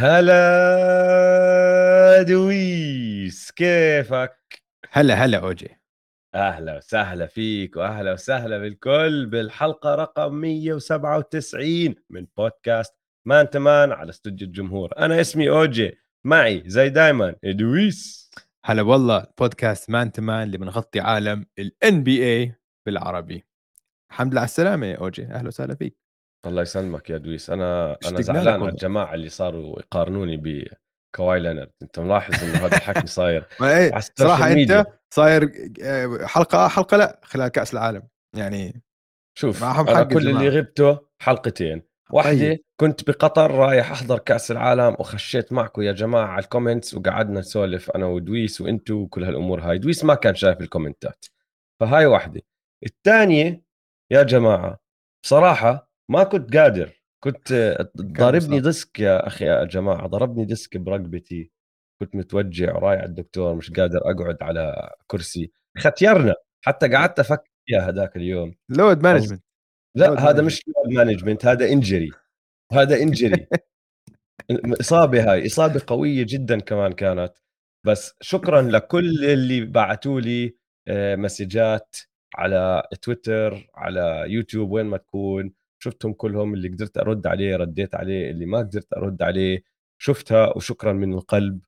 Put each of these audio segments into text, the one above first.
هلا دويس كيفك؟ هلا هلا أوجي. أهلا وسهلا فيك وأهلا وسهلا بالكل بالحلقة رقم 197 من بودكاست Man to Man على استوديو الجمهور. أنا اسمي أوجي معي زي دايما دويس. هلا والله بودكاست Man to Man اللي بنغطي عالم ال NBA بالعربي. الحمد لله على السلامة يا أوجي أهلا وسهلا فيك. الله يسلمك يا دويس. أنا أنا اشتقنا زعلان على الجماعة اللي صاروا يقارنوني ب Kawhi Leonard أنت ملاحظ إنه هذا الحكي صاير ما إيه على ال social صراحة ميديا. انت صاير آه، حلقة حلقة لا خلال كأس العالم. يعني شوف معهم أنا حق كل اللي. غبته حلقتين. واحدة طيب. كنت بقطر رايح أحضر كأس العالم وخشيت معكم يا جماعة على ال comments وقعدنا نسولف أنا ودويس وأنتو وكل هالأمور هاي. دويس ما كان شايف الكومنتات. فهاي واحدة. الثانية يا جماعة بصراحة ما كنت قادر. كنت ضاربني صعب. disc يا أخي يا جماعة ضربني disc برقبتي. كنت متوجع ورايح على الدكتور مش قادر أقعد على كرسي. ختيرنا حتى قعدت أفكر فيها هذاك اليوم. load management لا load هذا. مش management هذا injury هذا injury إصابة هاي إصابة قوية جدا كمان كانت. بس شكرا لكل اللي بعثوا لي آه، مسجات على تويتر على يوتيوب وين ما تكون. شفتهم كلهم اللي قدرت أرد عليه رديت عليه اللي ما قدرت أرد عليه شفتها وشكرا من القلب.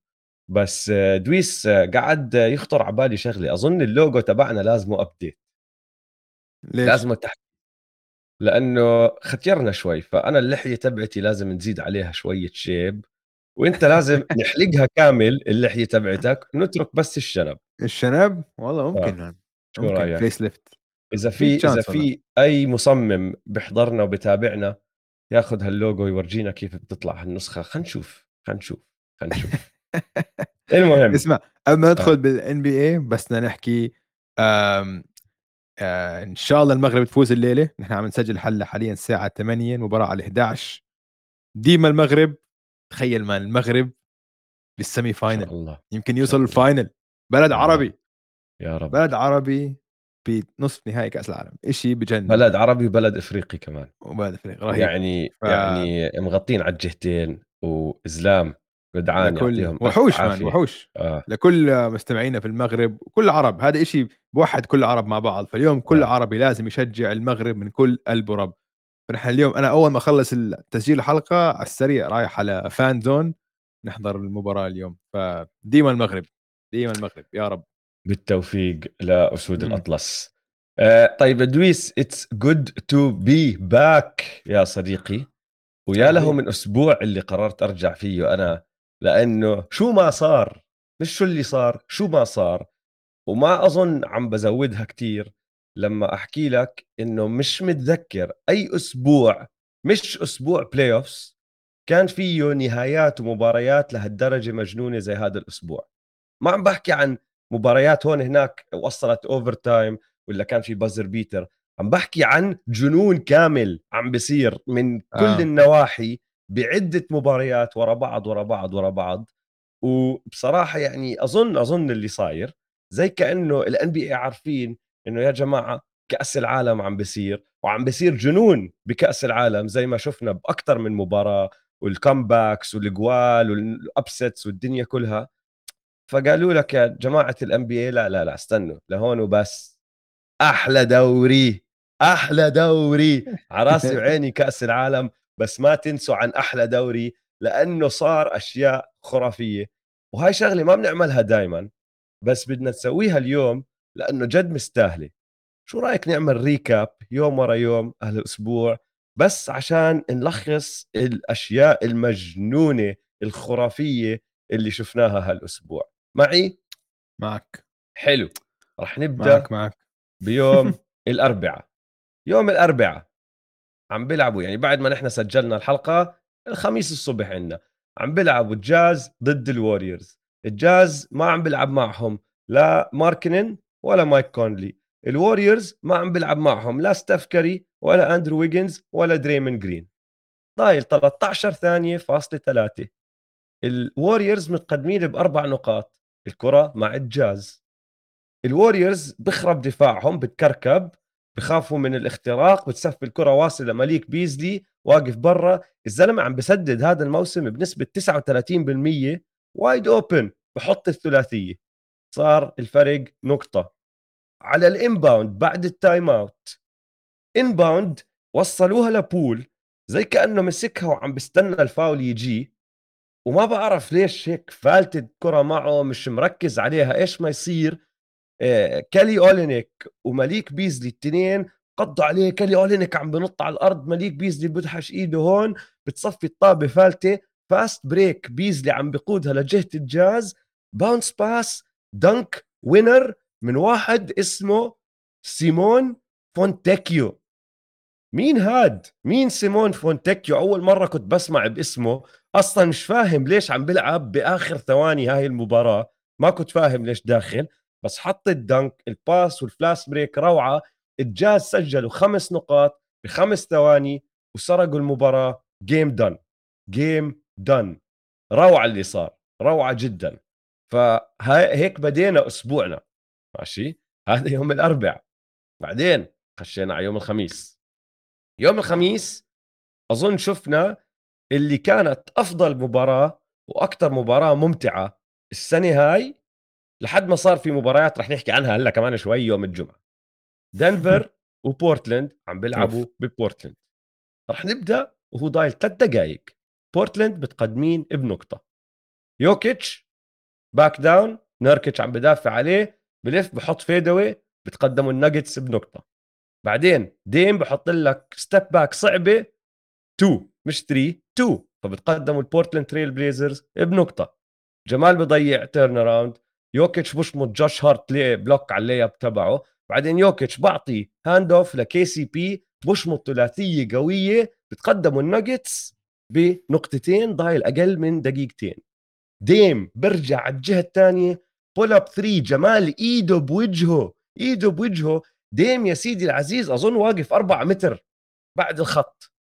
بس دويس قعد يخطر على بالي شغلة. أظن اللوجو تبعنا لازمه update ليش؟ لازم تحت لأنه ختيرنا شوي. فأنا اللحية تبعتي لازم نزيد عليها شوية شيب. وأنت لازم نحلقها كامل اللحية تبعتك. نترك بس الشنب. الشنب؟ والله ممكن آه. ممكن رأيك؟ face lift إذا في إذا. في أي مصمم بيحضرنا وبتابعنا ياخذ هاللوجو ويورجينا كيف بتطلع هالنسخة. خلينا نشوف خلينا نشوف خلينا نشوف. المهم. اسمع قبل ما آه. ندخل بال NBA بس بدنا نحكي آم آه إن شاء الله المغرب تفوز الليلة. نحن عم نسجل حلقه حاليا الساعة 8 المباراة على 11 ديما المغرب تخيل ما المغرب بال semi final. الله يمكن يوصل. ال final. بلد عربي. يا رب. بلد عربي. بنصف نهائي كأس العالم شيء بجنن. بلد عربي وبلد إفريقي كمان. وبلد افريقيا رهيب. يعني ف- يعني مغطين على الجهتين وإسلام جدعان لكل وحوش عافية. وحوش. آه. لكل مستمعينا في المغرب وكل العرب هذا إشي بوحد كل العرب مع بعض. فاليوم كل آه. عربي لازم يشجع المغرب من كل قلب ورب. فنحن اليوم أنا أول ما أخلص تسجيل الحلقة على السريع رايح على fan zone نحضر المباراة اليوم. فديما المغرب ديما المغرب يا رب. بالتوفيق لأسود مم. الأطلس آه طيب دويس it's good to be back يا صديقي ويا له. من أسبوع اللي قررت أرجع فيه أنا لأنه شو ما صار مش شو اللي صار شو ما صار وما أظن عم بزودها كتير لما أحكي لك إنه مش متذكر أي أسبوع مش أسبوع playoffs كان فيه نهايات ومباريات لهالدرجة مجنونة زي هذا الأسبوع ما عم بحكي عن مباريات هون هناك وصلت overtime ولا كان في buzzer beater عم بحكي عن جنون كامل عم بصير من كل آه. النواحي بعدة مباريات ورا بعض ورا بعض ورا بعض. وبصراحة يعني أظن أظن اللي صاير زي كأنه ال NBA عارفين إنه يا جماعة كأس العالم عم بصير وعم بصير جنون بكأس العالم زي ما شفنا باكثر من مباراة وال comebacks وال goals وال upsets والدنيا كلها. فقالوا لك يا جماعة ال NBA لا لا لا استنوا لهون وبس أحلى دوري أحلى دوري. على راسي وعيني كأس العالم بس ما تنسوا عن أحلى دوري لأنه صار أشياء خرافية. وهاي شغلة ما بنعملها دائما بس بدنا نسويها اليوم لأنه جد مستاهلة. شو رأيك نعمل ريكاب يوم ورا يوم هالاسبوع بس عشان نلخص الأشياء المجنونة الخرافية اللي شفناها هالأسبوع؟ معي؟ معك. حلو. رح نبدأ معك معك. بيوم الأربعاء. يوم الأربعاء عم بيلعبوا يعني بعد ما نحن سجلنا الحلقة الخميس الصبح عندنا. عم بيلعبوا الجاز ضد الوريورز. الجاز ما عم بيلعب معهم لا ماركنن ولا مايك كونلي. الوريورز ما عم بيلعب معهم لا ستيف كاري ولا أندرو ويجنز ولا دريمن جرين. ضايل 13 ثانية فاصلة ثلاثة. الوريورز متقدمين بأربع نقاط. الكرة مع الجاز. الوريورز بخرب دفاعهم بتكركب بخافوا من الاختراق بتصفي الكره واصلة لمليك بيزلي واقف برا. الزلمة عم بسدد هذا الموسم بنسبة 39% wide open بحط الثلاثية. صار الفرق نقطة. على ال inbound بعد ال timeout. inbound وصلوها لبول زي كأنه مسكها وعم بستنى الفاول يجي. وما بعرف ليش هيك فلتت الكرة معه مش مركز عليها. إيش ما يصير؟ آه، كالي أولينيك ومليك بيزلي الاثنين قضوا عليه. كالي أولينيك عم بنط على الأرض مليك بيزلي بدحش إيده هون بتصفي الطابة فالتة. fast break بيزلي عم بقودها لجهة الجاز. bounce pass dunk winner من واحد اسمه سيمون فونتيكيو. مين هاد؟ مين سيمون فونتيكيو؟ أول مرة كنت بسمع باسمه. أصلا مش فاهم ليش عم بلعب بآخر ثواني هاي المباراة. ما كنت فاهم ليش داخل بس حط ال dunk ال pass وال fast break روعة الجاز سجلوا خمس نقاط بخمس ثواني وسرقوا المباراة. game done game done روعة اللي صار روعة جدا. فهيك بدينا أسبوعنا. ماشي؟ هذا يوم الأربع. بعدين خشينا على يوم الخميس. يوم الخميس أظن شفنا اللي كانت أفضل مباراة وأكثر مباراة ممتعة السنة هاي لحد ما صار في مباريات رح نحكي عنها هلأ كمان شوي يوم الجمعة. دنفر وبورتلاند عم بيلعبوا ببورتلاند. رح نبدأ وهو ضايل ثلاث دقائق بورتلاند متقدمين بنقطة. يوكيتش back down نيركيتش عم بدافع عليه بلف بحط fadeaway بتقدموا الناجتس بنقطة. بعدين ديم بحط لك step back صعبة 2 مش 3 2 فبتقدموا البورتلاند تريل بليزرز بنقطة. جمال بضيع turnaround يوكيتش بشمط جوش هارت block على ال layup تبعه. بعدين يوكيتش بعطي hand off ل KCP بشمط ثلاثية قوية. بتقدموا الناجتس بنقطتين ضايل أقل من دقيقتين. ديم برجع على الجهة الثانية. pull up 3 جمال إيده بوجهه. إيده بوجهه. ديم يا سيدي العزيز أظن واقف 4 متر بعد الخط.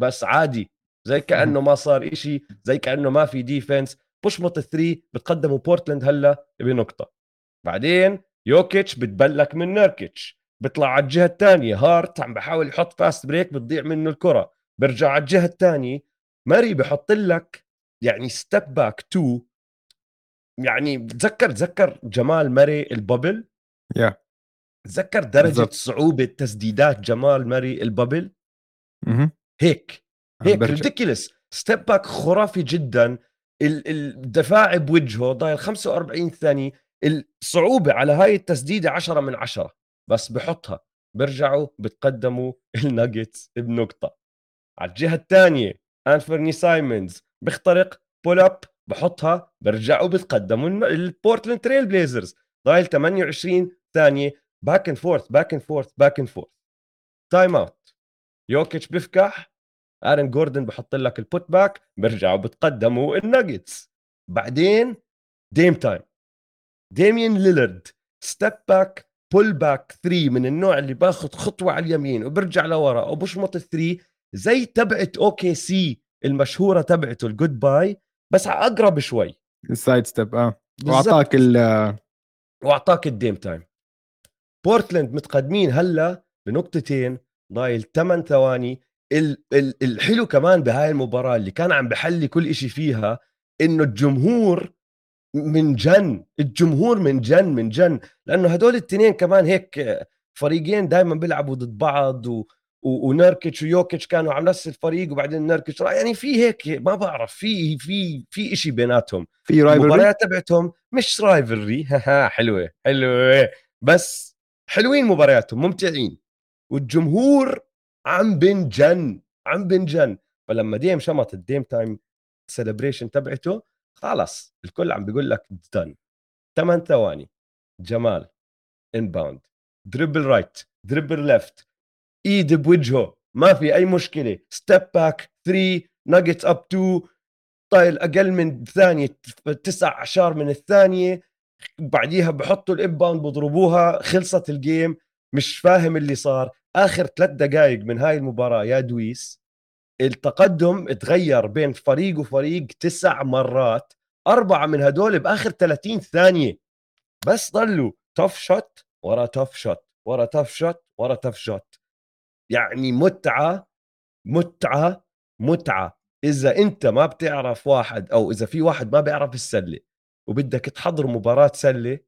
بس عادي. زي كأنه ما صار إشي زي كأنه ما في defense بشمط ال three بتقدموا بورتلاند هلا بنقطة. بعدين يوكيتش بتبلك من نيركيتش بيطلع على الجهة الثانية. هارت عم بحاول يحط fast break بتضيع منه الكرة. برجع على الجهة الثانية. ماري بحط لك يعني step back two يعني تذكر تذكر جمال ماري ال bubble؟ يا yeah. تذكر درجة بالزبط. صعوبة تسديدات جمال ماري ال bubble؟ هيك. هيك ridiculous step back خرافي جدا. الدفاع بوجهه ضايل 45 ثانية. الصعوبة على هاي التسديدة 10 من 10 بس بحطها. بيرجعوا بتقدموا الناجتس بنقطة. على الجهة الثانية أنفرني سايمونز. بيخترق pull up بحطها. برجعوا بتقدموا البورتلاند تريل بليزرز ضايل 28 ثانية. back and forth back and forth back and forth timeout يوكيتش بفكح آرن جوردن بحط لك ال put back بيرجعوا بتقدموا الناجتس بعدين Dame Time ديمين ليلرد step back pull back 3 من النوع اللي باخذ خطوة على اليمين وبرجع لورا وبشمط ال three زي تبعت OKC المشهورة تبعته ال goodbye بس أقرب شوي. ال side step آه. وأعطاك ال وأعطاك ال Dame Time بورتلاند متقدمين هلا بنقطتين ضايل 8 ثواني. الحلو كمان بهاي المباراة اللي كان عم بحلي كل إشي فيها إنه الجمهور من جن الجمهور من جن من جن لأنه هدول الاثنين كمان هيك فريقين دائما بيلعبوا ضد بعض و... و... ونركتش ويوكيتش كانوا على نفس الفريق وبعدين نركتش يعني في هيك ما بعرف في في في شيء بيناتهم. في rivalry المباريات تبعتهم مش rivalry حلوة حلوة. بس حلوين مبارياتهم ممتعين. والجمهور عم بنجن عم بنجن فلما ديم شمط ال Dame Time celebration تبعته خلص الكل عم بيقول لك ضل 8 ثواني. جمال inbound dribble right dribble left إيد بوجهه. ما في أي مشكلة. step back 3 Nuggets up 2 ضايل أقل من ثانية تسع أعشار من الثانية. بعديها بحطوا ال inbound بضربوها خلصت ال game مش فاهم اللي صار. آخر ثلاث دقائق من هاي المباراة يا دويس التقدم تغير بين فريق وفريق تسع مرات أربعة من هدول بآخر 30 ثانية. بس ضلوا tough shot ورا tough shot ورا tough shot ورا tough shot يعني متعة متعة متعة. إذا أنت ما بتعرف واحد أو إذا في واحد ما بيعرف السلة وبدك تحضر مباراة سلة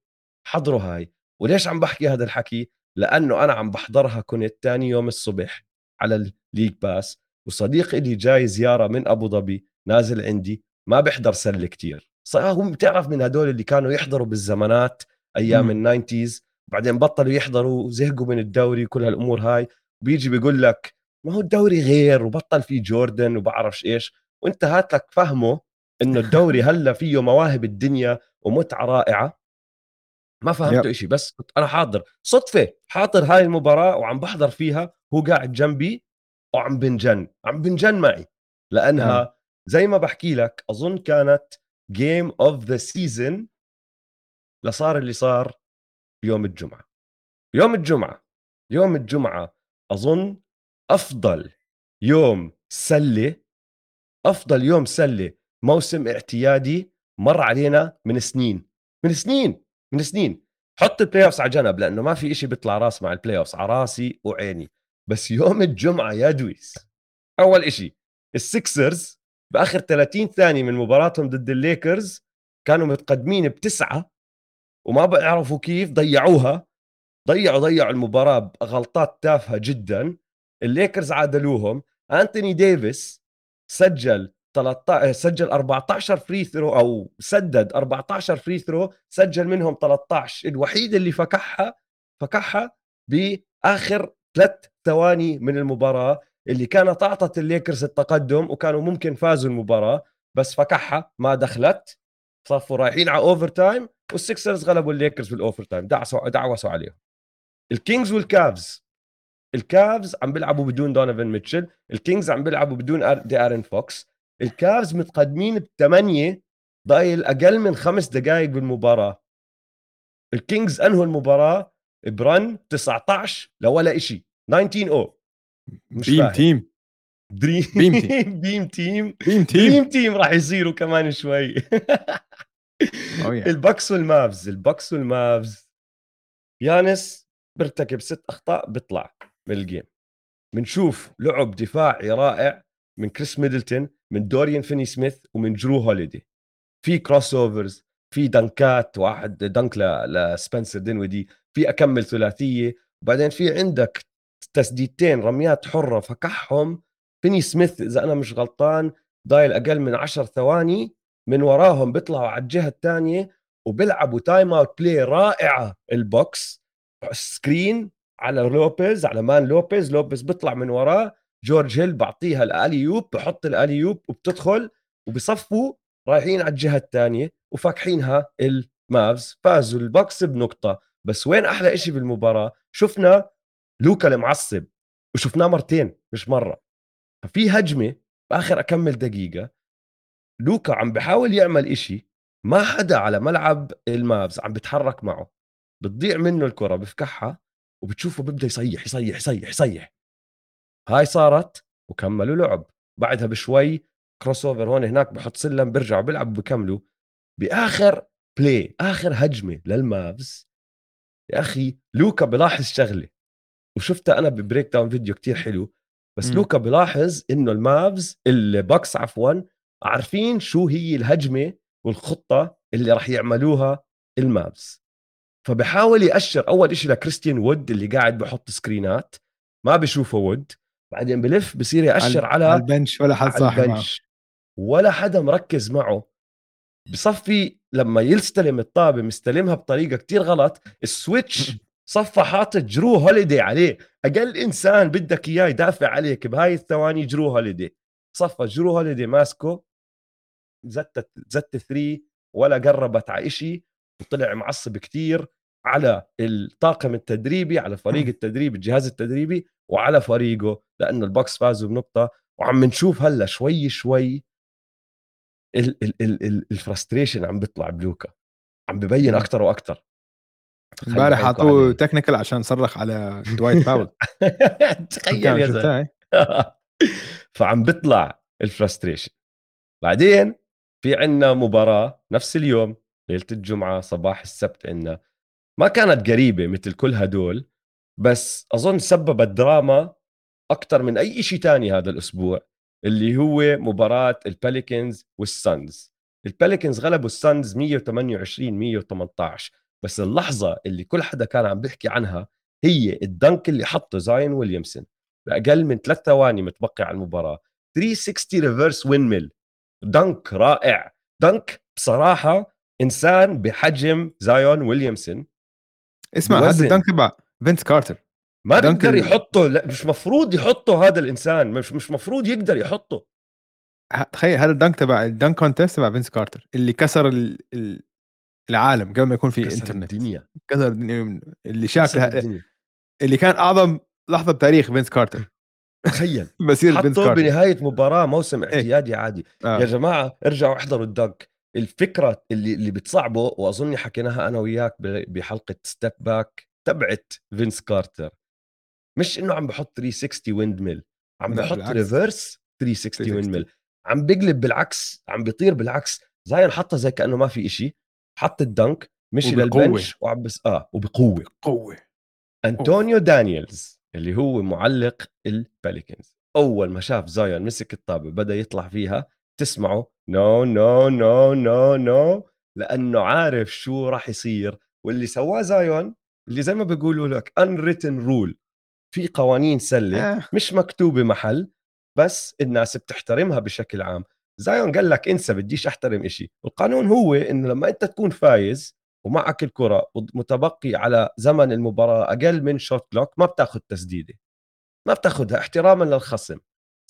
حضروا هاي. وليش عم بحكي هذا الحكي؟ لأنه أنا عم بحضرها كنت تاني يوم الصبح على ال League Pass وصديق لي جاي زيارة من أبو ظبي نازل عندي ما بيحضر سلة كتير. هو بتعرف من هدول اللي كانوا يحضروا بالزمانات أيام ال nineties بعدين بطلوا يحضروا وزهقوا من الدوري وكل هالأمور هاي. بيجي بيقول لك ما هو الدوري غير وبطل فيه جوردن وبعرفش إيش. وأنت هات لك فهمه إنه الدوري هلأ فيه مواهب الدنيا ومتعة رائعة. ما فهمته شيء بس كنت أنا حاضر. صدفة حاضر هاي المباراة وعم بحضر فيها هو قاعد جنبي وعم بنجن عم بنجن معي لأنها نعم. زي ما بحكي لك أظن كانت game of the season لصار اللي صار يوم الجمعة. يوم الجمعة يوم الجمعة أظن أفضل يوم سلة أفضل يوم سلة موسم اعتيادي مر علينا من سنين من سنين. من سنين. حط ال playoffs على جنب لأنه ما في إشي بيطلع راس مع ال playoffs على راسي وعيني. بس يوم الجمعة يا دويس أول إشي السكسرز بآخر 30 ثانية من مباراتهم ضد الليكرز كانوا متقدمين بتسعة وما بيعرفوا كيف ضيعوها. ضيعوا ضيعوا المباراة بغلطات تافهة جدا. الليكرز عادلوهم. أنتوني ديفيس سجل 13 سجل 14 free throw أو سدد 14 free throw سجل منهم 13 الوحيد اللي فكحها فكحها بآخر ثلاث ثواني من المباراة اللي كانت أعطت الليكرز التقدم وكانوا ممكن فازوا المباراة بس فكحها ما دخلت. صفوا رايحين على overtime والسكسرز غلبوا الليكرز بال overtime دعسوا دعوسوا عليهم. الكينجز والكافز الكافز عم بيلعبوا بدون دونيفن ميتشل الكينجز عم بيلعبوا بدون دي ارن فوكس الكافز متقدمين بثمانية ضايل أقل من خمس دقائق بالمباراة. الكينجز أنهوا المباراة ب run 19 للا شيء 19 O. مش beam team dream beam team beam team beam team beam team راح يصيروا كمان شوي. Oh, البكس والمافز. البكس والمافز. يانس بيرتكب ست أخطاء بيطلع من الجيم بنشوف لعب دفاعي رائع من كريس ميدلتون. من دوريان فيني سميث ومن جرو هوليدي. في crossovers في دنكات واحد dunk لسبنسر دينودي في أكمل ثلاثية. وبعدين في عندك تسديدتين رميات حرة فكحهم. فيني سميث إذا أنا مش غلطان ضايل أقل من 10 ثواني من وراهم بيطلعوا على الجهة الثانية وبيلعبوا timeout play رائعة. ال back screen على لوبيز على man لوبيز لوبيز بيطلع من وراه. جورج هيل بعطيها ال alley-oop بحط ال alley-oop وبتدخل وبصفوا رايحين على الجهة الثانية وفاكحينها المافز فازوا البوكس بنقطة. بس وين أحلى شيء بالمباراة؟ شفنا لوكا المعصب وشفناه مرتين مش مرة. ففي هجمة بآخر أكمل دقيقة. لوكا عم بحاول يعمل إشي ما حدا على ملعب المافز عم بتحرك معه. بتضيع منه الكرة بفكحها وبتشوفه بيبدأ يصيح يصيح يصيح يصيح. هاي صارت وكملوا لعب. بعدها بشوي crossover هون هناك بحط سلم بيرجعوا بيلعبوا بكملوا. بآخر play آخر هجمة للمافز. يا أخي لوكا بلاحظ شغلة. وشفتها أنا ب breakdown فيديو كتير حلو. بس م. لوكا بلاحظ إنه المافز البوكس عفوا عارفين شو هي الهجمة والخطة اللي راح يعملوها المافز. فبحاول يأشر أول شيء لكريستيان وود اللي قاعد بحط سكرينات. ما بشوفه وود. بعدين بلف بصير يأشر على, على ال bench ولا حد صاحي معه. ولا حدا مركز معه. بصفي لما يستلم الطابة مستلمها بطريقة كتير غلط ال switch صفى حاطط جرو هوليدي عليه. أقل إنسان بدك إياه يدافع عليك بهاي الثواني جرو هوليدي صفى جرو هوليدي ماسكه زتت زت three ولا قربت على شيء وطلع معصب كتير. على الطاقم التدريبي على فريق التدريب الجهاز التدريبي وعلى فريقه لأنه البوكس فازوا بنقطة. وعم نشوف هلأ شوي شوي ال frustration عم بيطلع بلوكا. عم ببين أكثر وأكثر امبارح حطوه technical عشان صرخ على دوايت باول تخيل يا زلمة. فعم بيطلع ال frustration بعدين في عنا مباراة نفس اليوم ليلة الجمعة صباح السبت عنا. ما كانت قريبة مثل كل هدول بس أظن سببت دراما أكثر من أي شيء تاني هذا الأسبوع اللي هو مباراة الباليكنز والسانز الباليكنز غلبوا السانز 128 118 بس اللحظة اللي كل حدا كان عم بيحكي عنها هي ال dunk اللي حطه زايون ويليامسون. بأقل من ثلاث ثواني متبقي على المباراة. 360 reverse windmill dunk رائع. dunk بصراحة إنسان بحجم زايون ويليامسون. اسمع هذا ال dunk تبع فينس كارتر ما بيقدر يحطه لا مش مفروض يحطه هذا الإنسان مش مش مفروض يقدر يحطه. تخيل هذا ال dunk تبع ال dunk contest تبع فينس كارتر اللي كسر ال... ال... العالم قبل ما يكون في كسر إنترنت. الدنيا. كسر الدنيا اللي شاف اللي كان أعظم لحظة بتاريخ فينس كارتر تخيل. مسير فينس كارتر بنهاية مباراة موسم إيه. اعتيادي إيه؟ عادي. آه. يا جماعة ارجعوا احضروا ال dunk. الفكرة اللي اللي بتصعبه واظني حكيناها أنا وياك بحلقة Step Back تبعت فينس كارتر. مش إنه عم بحط 360 windmill عم بحط reverse 360 windmill عم بقلب بالعكس عم بيطير بالعكس. زايون حطها زي كأنه ما في إشي. حط ال dunk مشي لل bench وعم بس آه وبقوة. قوة. انطونيو دانييلز اللي هو معلق الباليكنز أول ما شاف زايون مسك الطابة بدأ يطلع فيها. تسمعه no no no no no لأنه عارف شو راح يصير. واللي سواه زايون اللي زي ما بيقولوا لك unwritten rule في قوانين سلة آه. مش مكتوبة محل بس الناس بتحترمها بشكل عام. زايون قال لك انسى بديش أحترم إشي. القانون هو إنه لما أنت تكون فايز ومعك الكرة متبقي على زمن المباراة أقل من shot clock ما بتاخذ تسديدة. ما بتاخذها احتراما للخصم.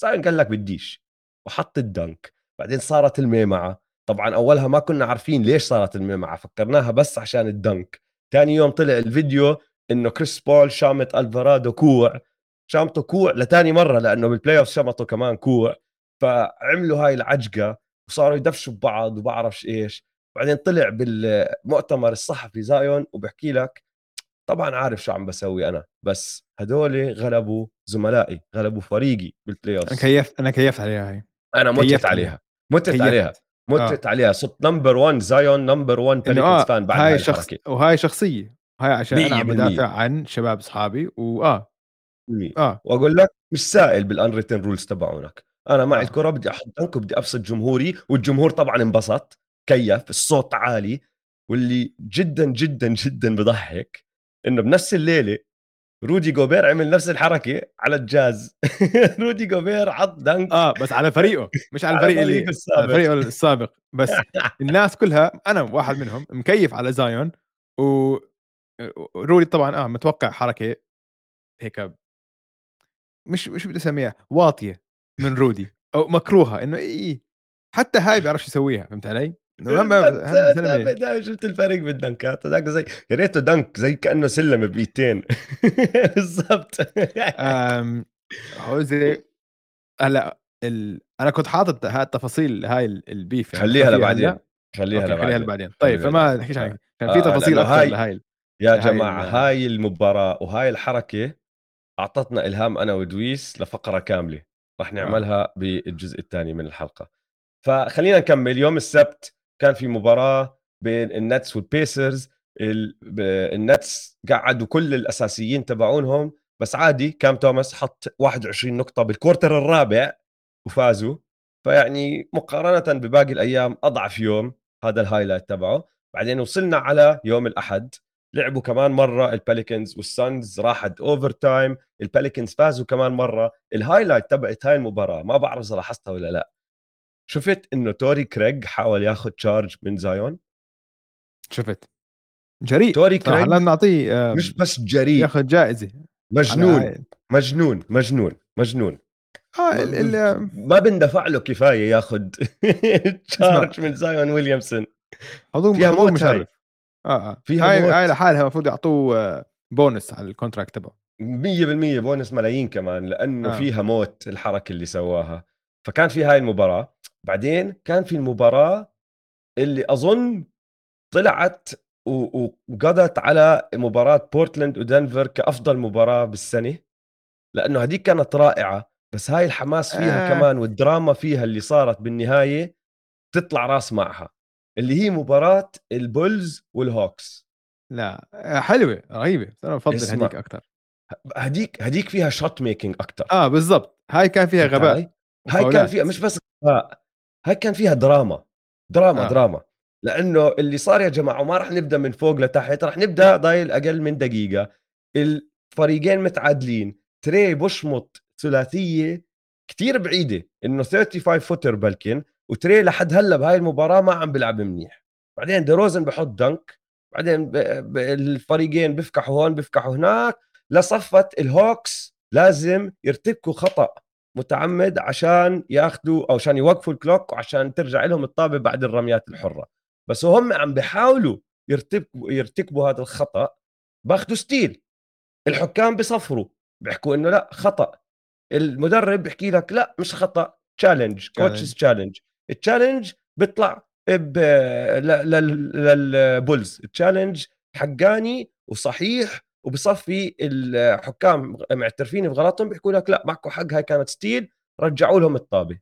زايون قال لك بديش. وحط ال dunk بعدين صارت الميمعة. طبعا أولها ما كنا عارفين ليش صارت الميمعة فكرناها بس عشان ال dunk. ثاني يوم طلع الفيديو إنه كريس بول شامط ألفارادو كوع شامطه كوع لتاني مرة لأنه بال playoff شمطه كمان كوع. فعملوا هاي العجقة وصاروا يدفشوا ببعض وبعرفش إيش بعدين طلع بالمؤتمر الصحفي زايون وبحكي لك طبعا عارف شو عم بسوي أنا بس هدول غلبوا زملائي غلبوا فريقي بال playoff أنا كيفت أنا كيفت عليها هاي. أنا متت عليها. متت عليها. متت آه. عليها. صرت number 1 زايون number 1 Pelicans fan بعد هاي شخص وهاي شخصية. هاي عشان أنا عم بدافع عن شباب أصحابي واه آه. وأقول لك مش سائل بال unwritten rules تبعونك. أنا معي آه. الكرة بدي أحط dunk وبدي أبسط جمهوري والجمهور طبعا انبسط. كيف؟ الصوت عالي. واللي جدا جدا جدا بضحك إنه بنفس الليلة رودي جوبير عمل نفس الحركة على الجاز رودي جوبير حط dunk آه بس على فريقه مش على الفريق اللي السابق. على فريقه السابق بس الناس كلها أنا واحد منهم مكيف على زايون و رودي طبعا آه متوقع حركة هيك مش مش بدي أسميها واطية من رودي أو مكروهة إنه اي حتى هاي بيعرفش يسويها فهمت علي؟ إنه شفت الفرق بالدنكات هذاك زي يا ريته دنك زي كأنه سلم بايدتين بالضبط. زي هلا ال... أنا كنت حاطط هاي التفاصيل هاي البيف يعني خليها لبعدين. خليها لبعدين خليها لبعدين. طيب فما نحكيش عنها كان في آه، تفاصيل أكثر هاي... لهاي يا جماعة هاي المباراة وهاي الحركة أعطتنا إلهام أنا ودويس لفقرة كاملة. راح آه. نعملها آه. بالجزء الثاني من الحلقة. فخلينا نكمل. يوم السبت كان في مباراة بين النتس والبيسرز النتس قعدوا كل الأساسيين تبعونهم بس عادي كام توماس حط 21 نقطة بال quarter الرابع وفازوا. فيعني مقارنة بباقي الأيام أضعف يوم هذا ال highlight تبعه. بعدين وصلنا على يوم الأحد لعبوا كمان مرة الباليكنز والسانز راحت overtime الباليكنز فازوا كمان مرة. ال highlight تبعت هاي المباراة ما بعرف إذا لاحظتها ولا لا. شفت إنه توري كريج حاول ياخذ charge من زايون؟ شفت. جريء توري كريج نعطيه مش بس جريء. ياخذ جائزة. مجنون مجنون مجنون مجنون. آه ال ما بندفع له كفاية ياخذ charge من زايون ويليامسون. حضور حضور مشرف. آه آه. فيها هاي هاي لحالها المفروض يعطوه بونس على ال contract تبعه. 100% بونس ملايين كمان لأنه آه. فيها موت الحركة اللي سواها. فكان في هاي المباراة. بعدين كان في المباراة اللي أظن طلعت وقضت على مباراة بورتلاند ودنفر كأفضل مباراة بالسنة لأنه هذيك كانت رائعة بس هاي الحماس فيها آه. كمان والدراما فيها اللي صارت بالنهاية تطلع راس معها اللي هي مباراة البولز والهوكس. لا حلوة رهيبة أنا بفضل هذيك أكثر هديك هديك فيها shot making أكثر آه بالضبط هاي كان فيها غباء هاي كان فيها مش بس غباء هاي كان فيها دراما دراما آه. دراما. لأنه اللي صار يا جماعة وما راح نبدأ من فوق لتحت راح نبدأ ضايل أقل من دقيقة. الفريقين متعادلين تري بشمط ثلاثية كتير بعيدة إنه 35 footer بلكن وتري لحد هلأ بهاي المباراة ما عم بيلعب منيح. بعدين ديروزن بحط dunk بعدين الفريقين بيفكحوا هون بيفكحوا هناك. لصفة الهوكس لازم يرتكبوا خطأ. متعمد عشان ياخذوا أو عشان يوقفوا ال clock وعشان ترجع لهم الطابة بعد الرميات الحرة. بس هم عم بيحاولوا يرتكبوا يرتكبوا هذا الخطأ بأخذوا steal. الحكام بصفروا بيحكوا إنه لا خطأ. المدرب بيحكي لك لا مش خطأ challenge coach's challenge ال challenge بيطلع للبولز. ال challenge حقاني وصحيح وبصفي الحكام معترفين بغلطهم بيحكوا لك لا معكم حق هاي كانت steal رجعوا لهم الطابة.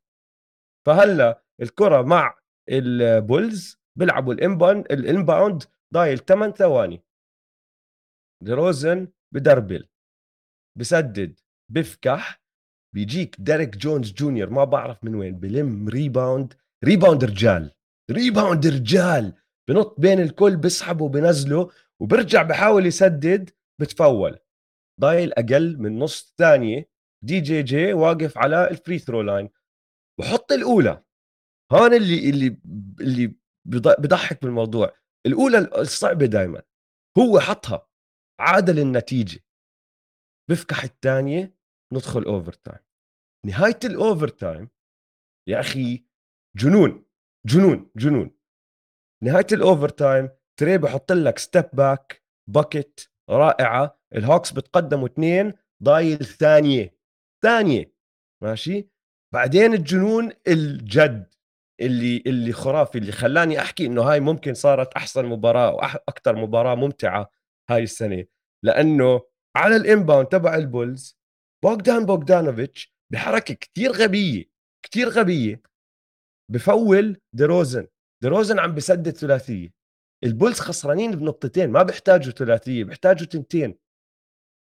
فهلأ الكرة مع البولز بيلعبوا ال inbound ال inbound ضايل 8 ثواني. ديروزن بدربل بسدد بفكح بيجيك ديريك جونز جونيور ما بعرف من وين بلم rebound rebound رجال rebound رجال بنط بين الكل بسحبه وبنزله وبرجع بحاول يسدد. بتفول. ضايل أقل من نص ثانية DJJ واقف على ال free throw line بحط الأولى. هون اللي اللي اللي بضحك بالموضوع. الأولى الصعبة دائما هو حطها. عادل النتيجة. بفكح الثانية ندخل overtime نهاية ال overtime يا أخي جنون جنون جنون. نهاية ال overtime تري بحط لك step back bucket رائعة. الهوكس بتقدموا اثنين ضايل ثانية. ثانية ماشي؟ بعدين الجنون الجد اللي اللي خرافي اللي خلاني أحكي إنه هاي ممكن صارت أحسن مباراة وأكثر مباراة ممتعة هاي السنة. لأنه على ال inbound تبع البولز بوغدان بوغدانوفيتش بحركة كتير غبية كتير غبية بفول ديروزن. ديروزن عم بسدد ثلاثية. البولز خسرانين بنقطتين ما بيحتاجوا ثلاثية بيحتاجوا تنتين.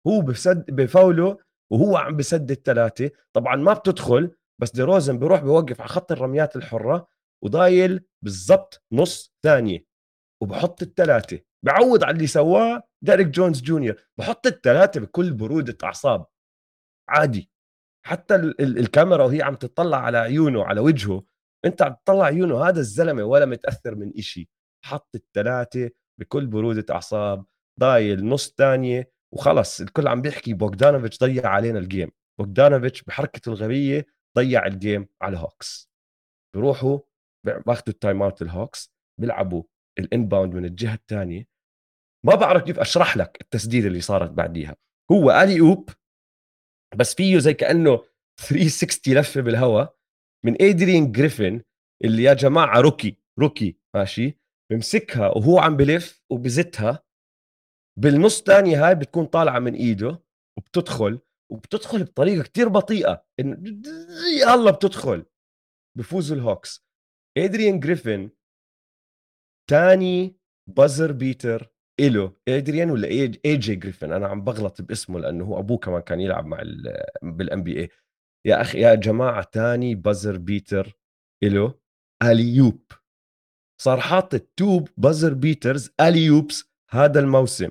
هو بسد بفاوله وهو عم بسدد ثلاثة طبعا ما بتدخل بس ديروزن بيروح بوقف على خط الرميات الحرة وضايل بالضبط نص ثانية. وبحط الثلاثة. بعوض على اللي سواه ديريك جونز جونيور. بحط الثلاثة بكل برودة أعصاب. عادي. حتى الكاميرا وهي عم تطلع على عيونه على وجهه أنت عم تطلع عيونه هذا الزلمة ولا متأثر من إشي. حط الثلاثه بكل برودة أعصاب ضايل نص ثانية وخلص. الكل عم بيحكي بوغدانوفيتش ضيع علينا ال game بوغدانوفيتش بحركته الغبية ضيع ال game على الهوكس بيروحوا باخذوا ال timeout الهوكس بيلعبوا ال inbound من الجهة الثانية ما بعرف كيف أشرح لك التسديده اللي صارت بعديها. هو alley-oop بس فيه زي كأنه 360 لفة بالهواء من ايدرين جريفن اللي يا جماعة rookie rookie ماشي؟ بمسكها وهو عم بلف وبزتها. بالنص ثانية هاي بتكون طالعة من إيده وبتدخل وبتدخل بطريقة كتير بطيئة. انه يلا بتدخل. بفوزوا الهوكس. أدريان جريفن تاني buzzer beater إله. أدريان ولا AJ جريفن؟ أنا عم بغلط باسمه لأنه هو أبوه كمان كان يلعب مع بال NBA يا أخي يا جماعة تاني buzzer beater إله. alley-oop صار حاطط two buzzer beaters alley-oops هذا الموسم.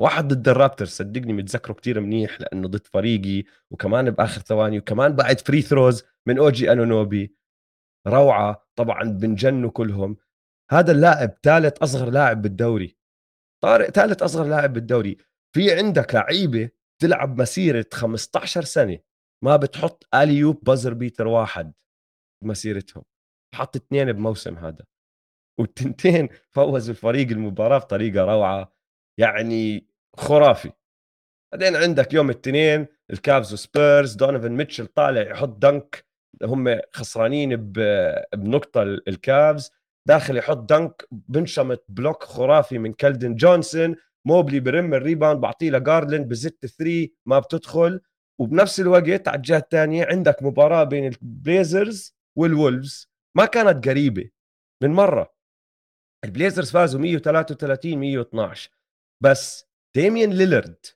واحد ضد الرابترز صدقني متذكره كتير منيح لأنه ضد فريقي وكمان بآخر ثواني وكمان بعد free throws من أوجي أنونوبي. روعة طبعا بنجنوا كلهم. هذا اللاعب ثالث أصغر لاعب بالدوري. طارق ثالث أصغر لاعب بالدوري. في عندك لعيبة تلعب مسيرة 15 سنة ما بتحط alley-oop buzzer beater واحد بمسيرتهم. حط اثنين بموسم هذا. والتنتين فوزوا الفريق المباراة بطريقة روعة يعني خرافي. بعدين عندك يوم الاثنين الكافز وسبيرز دونيفن ميتشل طالع يحط dunk هم خسرانين بنقطة ال Cavs داخل يحط dunk بنشمت block خرافي من كالدن جونسون موبلي برم ال rebound بعطيه لجارلند بزت three ما بتدخل وبنفس الوقت على الجهة الثانية عندك مباراة بين ال Blazers وال Wolves. ما كانت قريبة من مرة. ال Blazers فازوا 133 112 بس ديميان ليلرد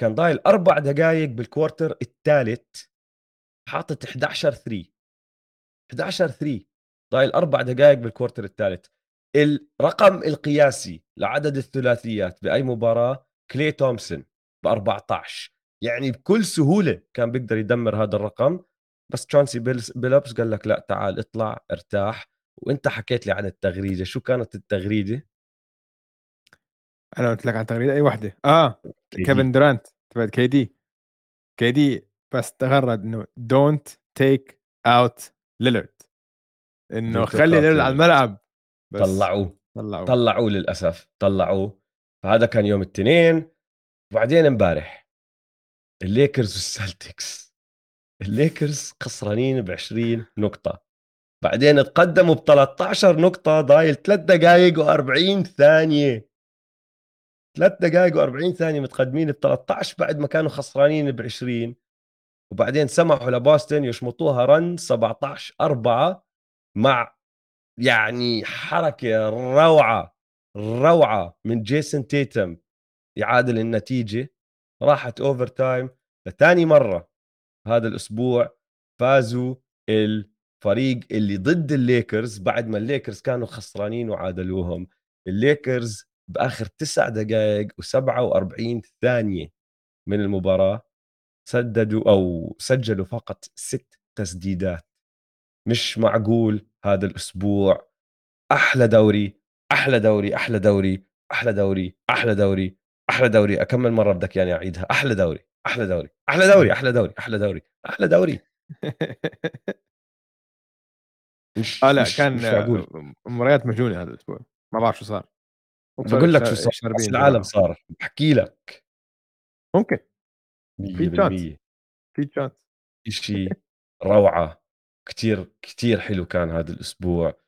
كان ضايل أربع دقائق بالكوارتر الثالث حاطط 11 3 11 3 ضايل أربع دقائق بالكوارتر الثالث. الرقم القياسي لعدد الثلاثيات بأي مباراة؟ كلي تومسون ب 14 يعني بكل سهولة كان بيقدر يدمر هذا الرقم. بس تشانسي بيلبس قال لك لا تعال اطلع ارتاح. وأنت حكيت لي عن التغريدة شو كانت التغريدة؟ أنا قلت لك عن تغريدة أي وحدة. آه كيفن درانت تبعت KD. KD بس تغرد إنه don't take out ليلرد إنه خلي ليلرد على الملعب. بس طلعوه. طلعوه. طلعوه للأسف. طلعوه. فهذا كان يوم الاثنين. وبعدين امبارح ال Lakers وال Celtics. ال Lakers خسرانين ب 20 نقطة. بعدين تقدموا ب 13 نقطة ضايل 3 دقائق و40 ثانية. 3 دقائق و40 ثانية متقدمين ب 13 بعد ما كانوا خسرانين ب 20 وبعدين سمحوا لبوسطن يشمطوها run 17 4 مع يعني حركة روعة روعة من جيسون تيتم يعادل النتيجة. راحت overtime لثاني مرة هذا الأسبوع فازوا الفريق اللي ضد الليكرز بعد ما الليكرز كانوا خسرانين وعادلوهم الليكرز باخر تسع دقائق و47 ثانية من المباراه سددوا أو سجلوا فقط ست تسديدات مش معقول هذا الأسبوع أحلى دوري أحلى دوري أحلى دوري أحلى دوري أحلى دوري أحلى دوري اكمل مره بدك يعني اعيدها أحلى دوري أحلى دوري أحلى دوري أحلى دوري أحلى دوري أحلى دوري مش آه لا مش كان مش معقول مباريات مجنونة هذا الأسبوع. ما بعرف شو صار. بقول لك شو صار؟ بس العالم صار. بحكي لك. ممكن. في تشانس في تشانس شيء روعة. كتير كتير حلو كان هذا الأسبوع.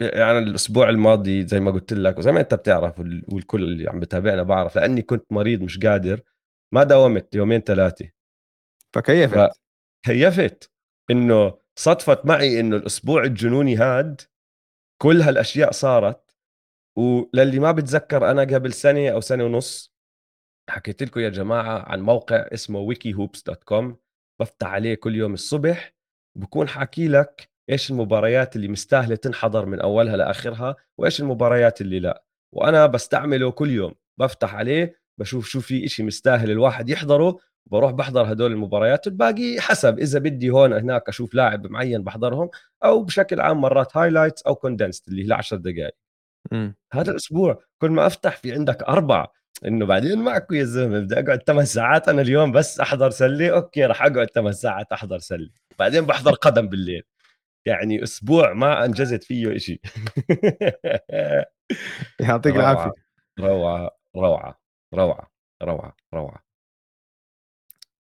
يعني الأسبوع الماضي زي ما قلت لك وزي ما أنت بتعرف والكل اللي عم بتابعنا بعرف لأني كنت مريض مش قادر ما داومت يومين ثلاثة. فكيفت. كيفت إنه صدفت معي إنه الأسبوع الجنوني هاد كل هالأشياء صارت وللي ما بتذكر أنا قبل سنة أو سنة ونص حكيت لكم يا جماعة عن موقع اسمه Wikihoops dot com بفتح عليه كل يوم الصبح بكون حاكي لك إيش المباريات اللي مستاهلة تنحضر من أولها لآخرها وإيش المباريات اللي لا وأنا بستعمله كل يوم بفتح عليه بشوف شو في إشي مستاهل الواحد يحضره بروح بحضر هدول المباريات الباقي حسب إذا بدي هون هناك أشوف لاعب معين بحضرهم أو بشكل عام مرات highlights أو condensed اللي هي 10 دقائق هذا الأسبوع كل ما أفتح في عندك أربعة. إنه بعدين معكم يا زلمة بدي أقعد ثمان ساعات أنا اليوم بس أحضر سلة أوكي راح أقعد ثمان ساعات أحضر سلة. بعدين بحضر قدم بالليل. يعني أسبوع ما أنجزت فيه شيء يعطيك العافية. روعة روعة روعة روعة روعة.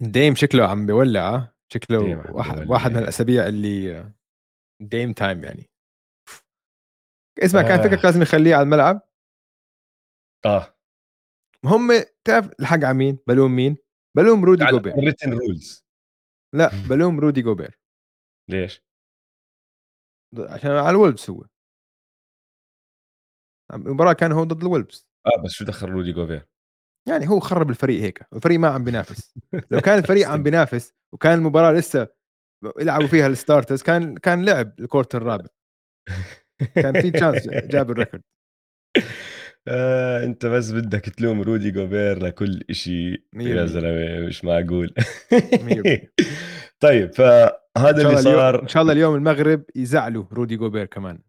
ديم شكله عم بيولع شكله واحد, واحد من الأسابيع اللي Dame time يعني اسمع كان فكرك آه. لازم يخليه على الملعب آه هم تعرف الحق على مين؟ بلوم مين؟ بلوم رودي جوبير written rules لا بلوم رودي جوبير ليش؟ عشان على ال Wolves هو المباراة كان هو ضد ال Wolves آه بس شو دخل رودي جوبير؟ يعني هو خرب الفريق هيك الفريق ما عم بينافس. لو كان الفريق عم بينافس وكان المباراة لسه يلعبوا فيها ال starters كان كان لعب ال quarter الرابع. كان في chance جاب ال record آه، انت بس بدك تلوم رودي جوبير لكل شيء يا زلمة مش معقول. طيب فهذا اللي صار. إن شاء الله اليوم المغرب يزعلوا رودي جوبير كمان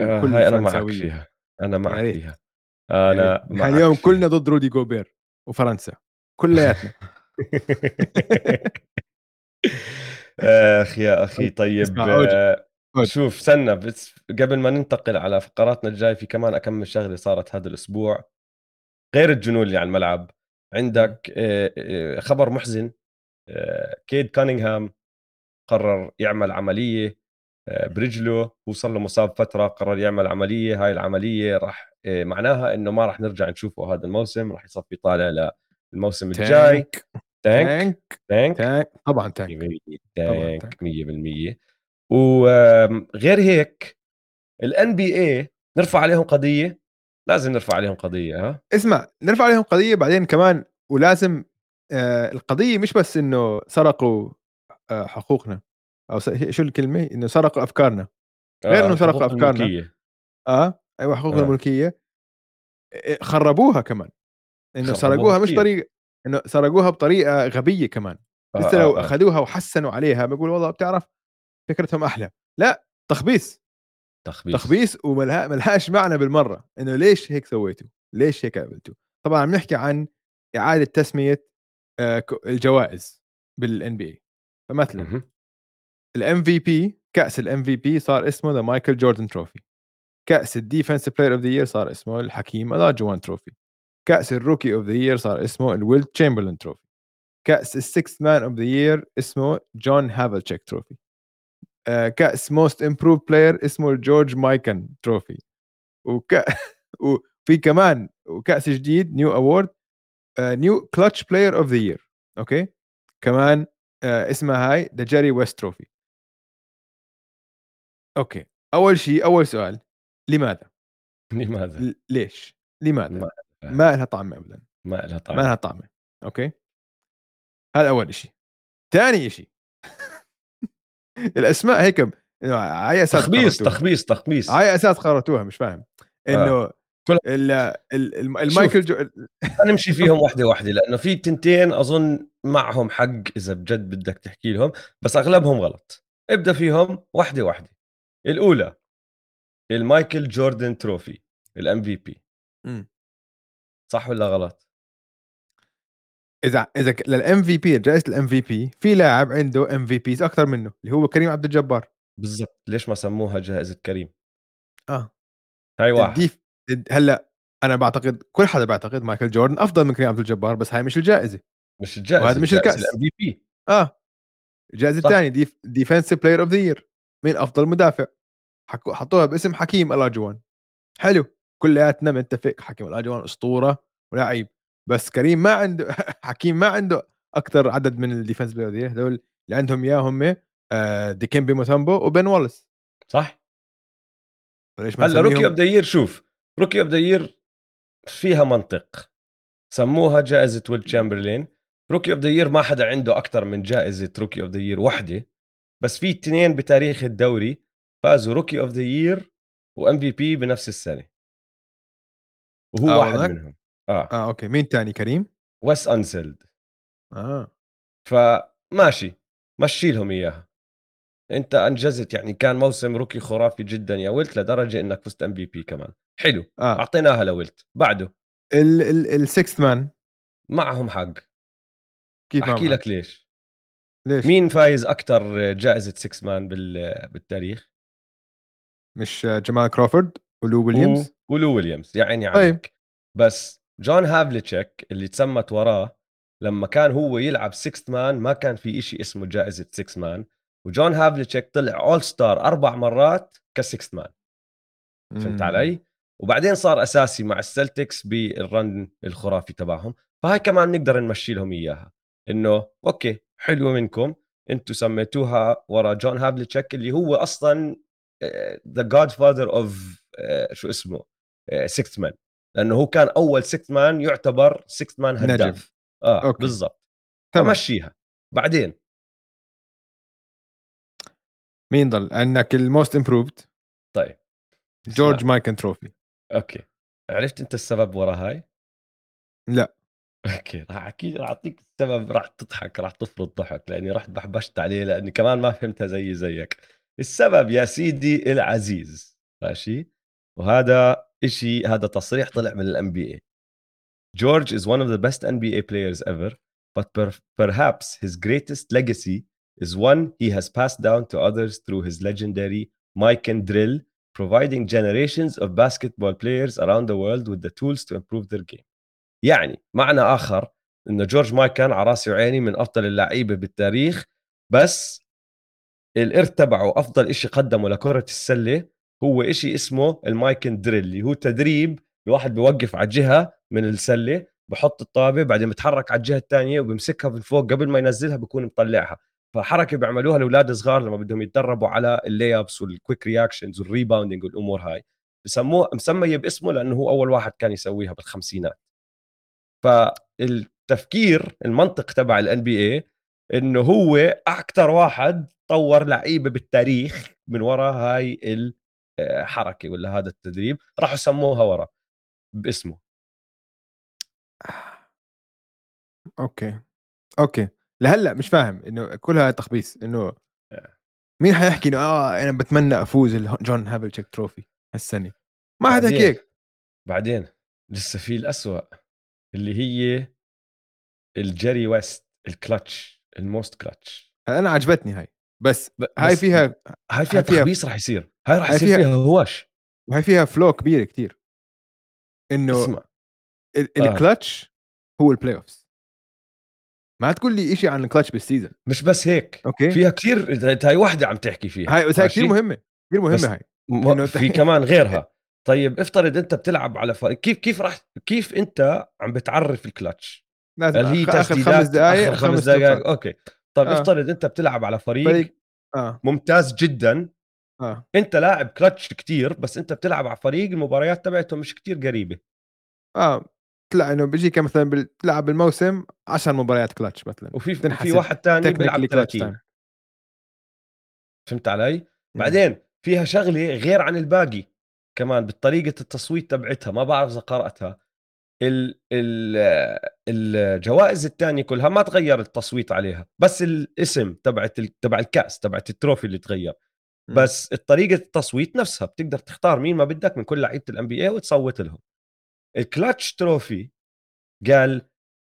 آه هاي أنا معك فيها أنا معك فيها. أنا معك اليوم فيها. كلنا ضد رودي جوبير وفرنسا كلياتنا. اخ يا أخي طيب شوف سنة بس قبل ما ننتقل على فقراتنا الجاي في كمان اكمل شغلة صارت هذا الأسبوع غير الجنون اللي على الملعب عندك آه، آه، خبر محزن آه، كيد كانينغهام قرر يعمل عملية برجله هو صار له مصاب فترة قرر يعمل عملية هاي العملية راح معناها إنه ما راح نرجع نشوفه هذا الموسم راح يصفي طالع للموسم الجاي تانك تانك تانك طبعا تانك تانك 100% وغير هيك الان بي اي نرفع عليهم قضية. لازم نرفع عليهم قضية ها؟ اسمع نرفع عليهم قضية بعدين كمان ولازم آه القضية مش بس إنه سرقوا آه حقوقنا. أو شو الكلمة؟ إنه سرقوا أفكارنا. غير إنه سرقوا الحقوق أفكارنا. الملكية. آه أيوه حقوق آه. الملكية. خربوها كمان. إنه سرقوها مش. طريقه إنه سرقوها بطريقة غبية كمان. آه لسه لو آه آه. أخذوها وحسنوا عليها بقول والله بتعرف فكرتهم أحلى. لا تخبيص. تخبيص. تخبيص وملها ملهاش معنى بالمرة. إنه ليش هيك سويتوا؟ ليش هيك عملتوا طبعا عم نحكي عن إعادة تسمية آه، الجوائز بال NBA فمثلا. ال MVP كأس ال MVP صار اسمه the Michael Jordan trophy كأس ال defense player of the year صار اسمه ال Hakeem Olajuwon trophy كأس ال rookie of the year صار اسمه ال Wilt Chamberlain trophy كأس ال sixth man of the year اسمه John Havlicek trophy كأس most improved player اسمه ال George Mikan trophy وك... وفي كمان وكأس جديد new award new clutch player of the year okay؟ كمان آه، اسمها هاي the Jerry West trophy okay أول شيء أول سؤال لماذا؟ لماذا؟ ل- ليش؟ لماذا؟ ما ما لها طعم ابدا ما لها طعم ما لها طعمه okay هذا أول شيء ثاني شيء الأسماء هيك على أساس تخبيص. تخبيص تخبيص على أساس قررتوها مش فاهم إنه كل- ال- ال- الم- المايكل جو... نمشي فيهم واحدة واحدة لأنه في تنتين أظن معهم حق إذا بجد بدك تحكي لهم بس أغلبهم غلط ابدأ فيهم واحدة واحدة الأولى ال Michael Jordan trophy ال MVP. صح ولا غلط؟ إذا إذا لل MVP جائزة ال MVP في لاعب عنده MVPs أكثر منه اللي هو كريم عبد الجبار بالضبط ليش ما سموها جائزة كريم؟ آه هاي واحد ال def هلأ أنا بعتقد كل حدا بعتقد مايكل جوردن أفضل من كريم عبد الجبار بس هاي مش الجائزة مش الجائزة وهذا مش الكأس. ال MVP آه الجائزه. الثانية def defensive player of the year مين أفضل مدافع؟ حكوا حطوها باسم حكيم الأجوان. حلو. كلياتنا بنتفق حكيم الأجوان أسطورة ولاعيب بس كريم ما عنده حكيم ما عنده أكثر عدد من ال defense player year هذول اللي عندهم إياه هم آه، ديكيمبي موتامبو وبن والس صح؟ هلأ rookie of the شوف. rookie of the فيها منطق. سموها جائزة ويل تشامبرلين. Rookie of the ما حدا عنده أكثر من جائزة Rookie of the وحدة. بس في اثنين بتاريخ الدوري فازوا Rookie of the Year و MVP بنفس السنة. وهو آه واحد؟ منهم. آه. آه okay. مين تاني؟ كريم؟ ويس انسلد آه. فماشي مشي لهم إياها. أنت أنجزت يعني كان موسم rookie خرافي جدا يا ويلت لدرجة إنك فزت MVP كمان. حلو. آه. أعطيناها لويلت بعده. ال Sixth Man معهم حق. كيف أحكي لك ليش. ليش؟ مين فايز أكثر جائزة 6 man بال- بالتاريخ؟ مش جمال كروفورد ولو ويليامز؟ و- ولو ويليامز يا عيني طيب. عليك. بس جون هافليتشيك اللي تسمت وراه لما كان هو يلعب 6 man ما كان في إشي اسمه جائزة 6 man وجون هافليتشيك طلع All-Star أربع مرات ك 6 man فهمت. علي؟ وبعدين صار أساسي مع السلتكس بال run الخرافي تبعهم. فهاي كمان نقدر نمشي لهم إياها. إنه okay حلوة منكم. أنتم سميتوها ورا جون هافليتشيك اللي هو أصلا the godfather of شو اسمه 6 man لأنه هو كان أول 6 man يعتبر 6 man نجم. هداف آه okay. بالضبط. فمشيها. بعدين؟ مين ضل؟ عندك ال Most Improved طيب. جورج. مايكن trophy okay. عرفت أنت السبب ورا هاي؟ لا. okay راح احكي راح اعطيك السبب راح تضحك راح تفرض ضحك لاني رحت بحبشت عليه لاني كمان ما فهمتها زي زيك السبب يا سيدي العزيز ماشي وهذا إشي هذا تصريح طلع من ال NBA George is one of the best NBA players ever but per- perhaps his greatest legacy is one he has passed down to others through his legendary Mike and drill providing generations of basketball players around the world with the tools to improve their game يعني معنى آخر انه جورج مايك كان على رأسي وعيني من أفضل اللعيبة بالتاريخ بس الإرث تبعه أفضل إشي قدمه لكرة السلة هو إشي اسمه المايكن دريل اللي هو تدريب الواحد بيوقف على جهة من السلة بحط الطابة بعدين بتحرك على الجهة الثانية وبمسكها من فوق قبل ما ينزلها بكون مطلعها. فحركة بيعملوها الاولاد الصغار لما بدهم يتدربوا على ال layups وال quick reactions وال rebounding والأمور هاي. بسموه مسمية باسمه لأنه هو أول واحد كان يسويها بالخمسينات. فالتفكير المنطق تبع ال NBA إنه هو أكثر واحد طور لعيبة بالتاريخ من وراء هاي الحركه ولا هذا التدريب راحوا سموها ورا باسمه. okay. okay. لهلأ مش فاهم إنه كلها تخبيص إنه مين حيحكي إنه آه أنا بتمنى أفوز جون هافلتشيك trophy هالسنة؟ ما حدا هيك بعدين. لسه في الأسوأ. اللي هي الجيري ويست ال clutch ال most clutch أنا عجبتني هاي. بس, بس هاي فيها هاي فيها تخبيص رح يصير. هاي رح يصير فيها, فيها هواش. وهي فيها flaw كبير كتير. إنه اسمع. الكلتش آه. هو ال playoffs ما تقول لي شيء عن الكلتش بالسيزون مش بس هيك. okay. فيها كثير هاي وحده عم تحكي فيها. هاي بس هاي كثير مهمة كثير مهمة هاي. في كمان غيرها. طيب افترض أنت بتلعب على ف... كيف كيف راح كيف أنت عم بتعرف الكلتش لازم هي آخر خمس دقائق خمس دقائق أوكي. طيب آه. افترض أنت بتلعب على فريق, فريق. آه. ممتاز جدا. آه. أنت لاعب كلتش كتير بس أنت بتلعب على فريق المباريات تبعته مش كتير قريبة. آه. تطلع إنه بيجيك مثلا بتلعب بالموسم 10 مباريات كلتش مثلا. وفي في واحد ثاني بيلعب 30 فهمت علي؟ بعدين فيها شغلة غير عن الباقي. كمان بطريقة التصويت تبعتها ما بعرف إذا قرأتها. ال ال الجوائز الثانية كلها ما تغير التصويت عليها بس الاسم تبعت تبع الكأس تبعت ال trophy اللي تغير. بس طريقه التصويت نفسها بتقدر تختار مين ما بدك من كل لعيبة ال NBA وتصوت لهم. ال clutch trophy قال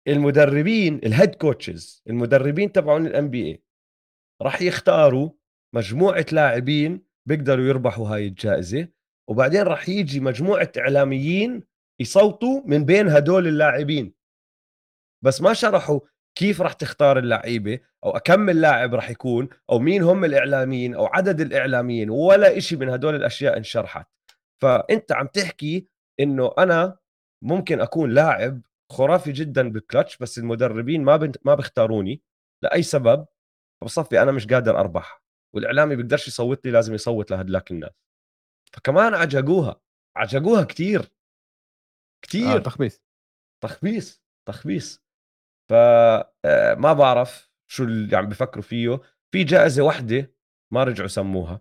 المدربين ال head coaches المدربين تبعون ال NBA راح يختاروا مجموعة لاعبين بيقدروا يربحوا هاي الجائزة. وبعدين راح يجي مجموعة إعلاميين يصوتوا من بين هدول اللاعبين. بس ما شرحوا كيف راح تختار اللعيبة أو كم اللاعب راح يكون أو مين هم الإعلاميين أو عدد الإعلاميين ولا إشي من هدول الأشياء انشرحت. فأنت عم تحكي إنه أنا ممكن أكون لاعب خرافي جدا بالكلتش بس المدربين ما بنت ما بيختاروني لأي سبب. فبصفي أنا مش قادر أربح والإعلامي بيقدرش يصوت لي لازم يصوت لهدلاك الناس. فكمان عجقوها عجقوها كتير. كتير. آه تخبيص. تخبيص تخبيص. فما آه، بعرف شو اللي عم بفكروا فيه. في جائزة واحدة ما رجعوا سموها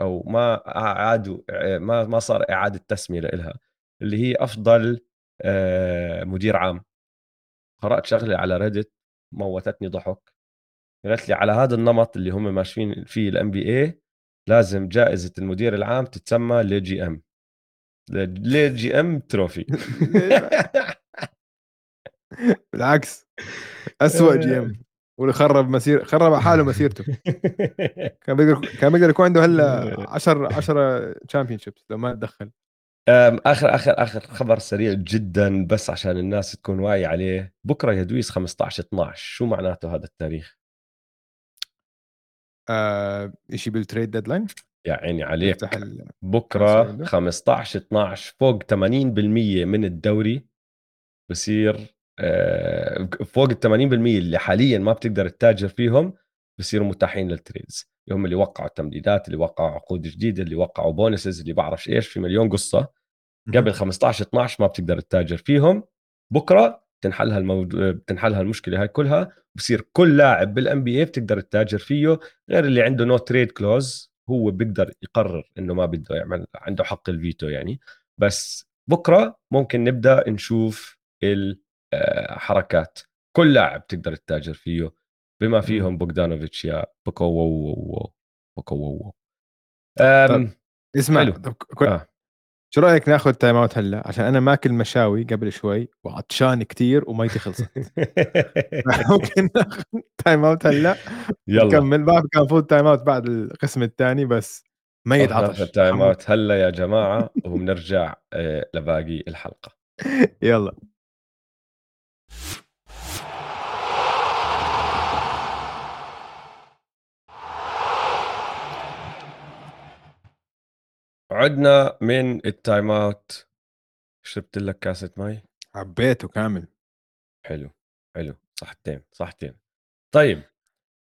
أو ما عادوا آه، ما ما صار إعادة تسمية لها اللي هي أفضل آه، مدير عام. قرأت شغلة على ريدت موتتني ضحك. قالت لي على هذا النمط اللي هم ماشيين فيه ال NBA لازم جائزة المدير العام تتسمى LeGM. LeGM trophy. بالعكس. اسوء GM. واللي خرب مسير خرب على حاله مسيرته. كان بيقدر كان بيقدر يكون عنده هلا 10 10 championships لو ما تدخل. اخر اخر آخر خبر سريع جدا بس عشان الناس تكون واعي عليه. بكرة يا دويس 15 12 شو معناته هذا التاريخ؟ آه شيء بال trade deadline يا عيني عليك بكرة 15 12 فوق 80% من الدوري بصير آه فوق ال 80% اللي حاليا ما بتقدر تتاجر فيهم بصيروا متاحين لل trades هم اللي وقعوا التمديدات اللي وقعوا عقود جديدة اللي وقعوا bonuses اللي بعرفش إيش في مليون قصة. قبل 15 12 ما بتقدر تتاجر فيهم. بكرة بتنحل هالموضوع بتنحل هالمشكله هاي كلها بصير كل لاعب بال NBA بتقدر تتاجر فيه غير اللي عنده no trade clause هو بيقدر يقرر إنه ما بده يعمل عنده حق الفيتو يعني. بس بكرة ممكن نبدأ نشوف الحركات كل لاعب تقدر تتاجر فيه بما فيهم بوغدانوفيتش يا بوكو بوكو اسمع آه. شو رأيك ناخذ time out هلا؟ عشان أنا ماكل مشاوي قبل شوي وعطشان كتير وميتي خلصت. ممكن ناخذ time out هلا؟ يلا. نكمل. بعرف كان فوت time out بعد القسم الثاني بس ميت عطش time out هلا يا جماعة وبنرجع آه، لباقي الحلقة. يلا. عدنا من ال time out شربت لك كاسة مي. عبيته كامل. حلو حلو. صحتين صحتين. طيب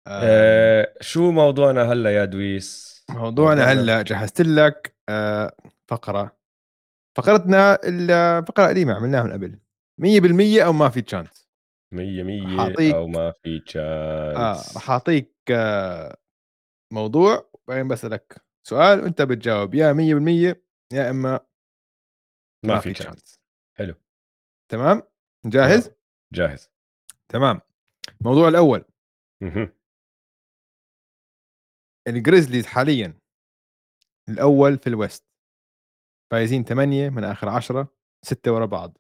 آه. شو موضوعنا هلأ يا دويس؟ موضوعنا هلأ جهزت لك آه فقرة. فقرتنا الفقره القديمه عملناها من قبل. 100% أو ما في تشانس 100 رح 100 أعطيك- أو ما في آه تشانس رح أعطيك آه موضوع وبعدين بسألك سؤال وأنت بتجاوب يا 100% يا إما ما في chance حلو تمام جاهز. جاهز تمام الموضوع الأول. الـ Grizzlies حاليا الأول في ال West فايزين 8 من آخر 10 ستة ورا بعض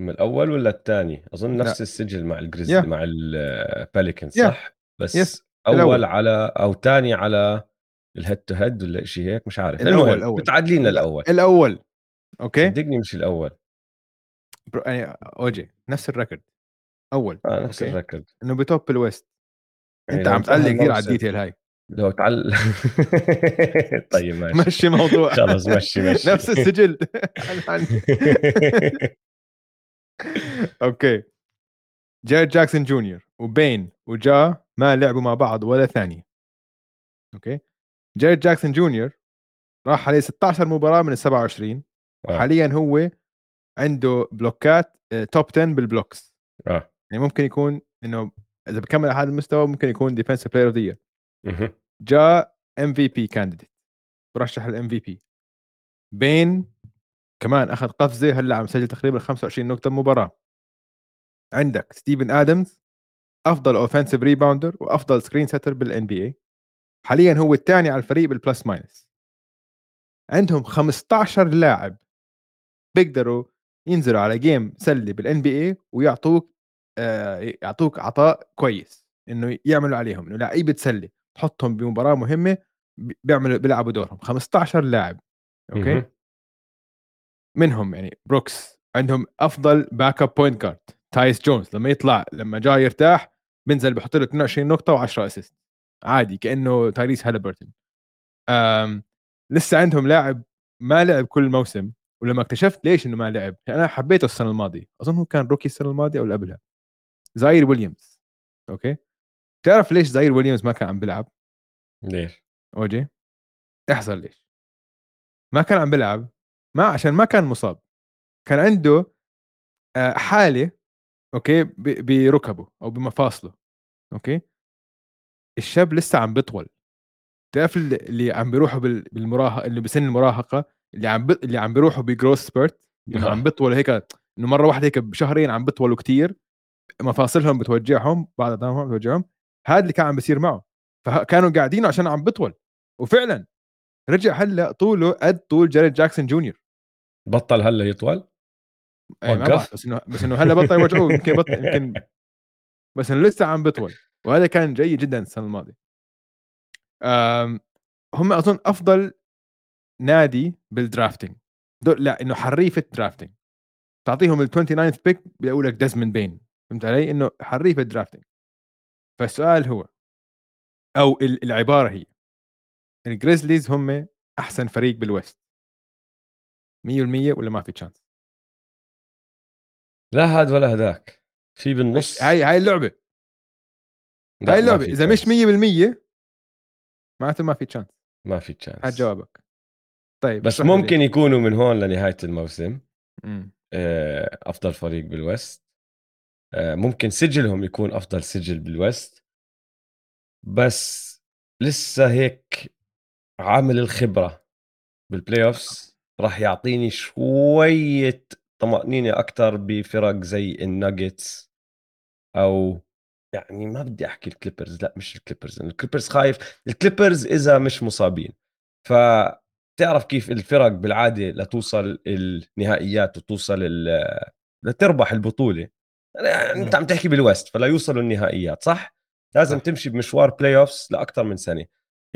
من الأول ولا الثاني أظن لا. نفس السجل مع الجريزليز يا. مع ال Pelicans. صح بس yes. أول الأول. على أو ثاني على ال head to head ولا شيء هيك؟ مش عارف. الأول، المهم الأول. متعادلين لا، للاول الأول. okay؟ صدقني مش الأول. bro- يعني OG نفس ال record. أول. آه نفس okay. الريكورد إنه ب top ال West يعني أنت عم تعلق انتهى كثير على ال detail هاي. لو تعل طيب ماشي. مشي موضوع. خلص مشي مشي. نفس السجل. okay. جاريد جاكسون جونيور وبين وجا ما لعبوا مع بعض ولا ثانية. okay؟ جاريد جاكسون جونيور راح عليه 16 مباراة من ال 27 آه. وحاليا هو عنده block ات آه، top 10 بال blocks. آه. يعني ممكن يكون إنه إذا بكمل على هذا المستوى ممكن يكون defensive player of the مهم. جا MVP candidate مرشح لل MVP بين كمان أخذ قفزة هلأ عم يسجل تقريبا 25 نقطة مباراة. عندك ستيفن ادمز أفضل offensive rebounder وأفضل screen setter بال NBA حاليا هو الثاني على الفريق بال plus minus عندهم 15 لاعب بيقدروا ينزلوا على game سله بال NBA ويعطوك آه يعطوك عطاء كويس إنه يعملوا عليهم إنه لعيبة سله تحطهم بمباراة مهمة بي- بيعملوا بيلعبوا دورهم. 15 لاعب okay؟ مهم. منهم يعني بروكس عندهم أفضل backup point guard تايس جونز لما يطلع لما جا يرتاح بنزل بحط له 22 نقطة و10 assist عادي كأنه تايريس هالبرتون لسه عندهم لاعب ما لعب كل الموسم ولما اكتشفت ليش إنه ما لعب يعني أنا حبيته السنة الماضية. أظن هو كان rookie السنة الماضية أو اللي قبلها. زاير ويليامز. okay؟ تعرف ليش زاير ويليامز ما كان عم بيلعب؟ ليش؟ OG احذر ليش. ما كان عم بيلعب ما عشان ما كان مصاب. كان عنده آه، حالة okay بركبه أو بمفاصله. okay؟ الشاب لسه عم بيطول تعرف اللي- عم بيروحوا بال- بالمراهقه اللي بسن المراهقة اللي عم. اللي عم بيروحوا ب growth spurt إنه آه. عم بيطولوا هيك إنه مرة واحدة هيك بشهرين عم بيطولوا كتير مفاصلهم بتوجعهم بعض عظامهم بتوجعهم هذا اللي كان عم بيصير معه فكانوا قاعدين عشان عم بيطول وفعلا رجع هلأ طوله قد طول جاريد جاكسون جونيور بطل هلأ يطول؟ إيه، ما وقف؟ بس إنه بس إنه هلأ بطل يوجعوه يمكن بطل يمكن بس إنه لسه عم بطول وهذا كان جيد جدا السنة الماضية. هم أظن أفضل نادي بال drafting دول لا إنه حريفة drafting تعطيهم ال 29th pick بيقول لك ديزموند بين فهمت علي؟ إنه حريفة drafting فالسؤال هو أو ال- العبارة هي الجريزليز هم أحسن فريق بال West. 100% ولا ما في chance لا هاد ولا هداك في بالنص. هاي هاي اللعبة. هاي اللعبة إذا مش chance. 100% معناته ما في chance ما في chance هات جوابك. طيب بس ممكن يكونوا من هون لنهاية الموسم. مم. آه، أفضل فريق بال West. آه، ممكن سجلهم يكون أفضل سجل بال West. بس لسه هيك عامل الخبرة بال playoffs راح يعطيني شوية طمأنينة أكثر بفرق زي الناجتس أو يعني ما بدي أحكي الكليبرز لا مش الكليبرز الكليبرز خايف. الكليبرز إذا مش مصابين. فتعرف كيف الفرق بالعادة لتوصل النهائيات وتوصل لتربح البطولة؟ يعني أنت عم تحكي بال West فلا يوصلوا النهائيات صح؟ لازم. تمشي بمشوار playoffs لاكثر من سنة.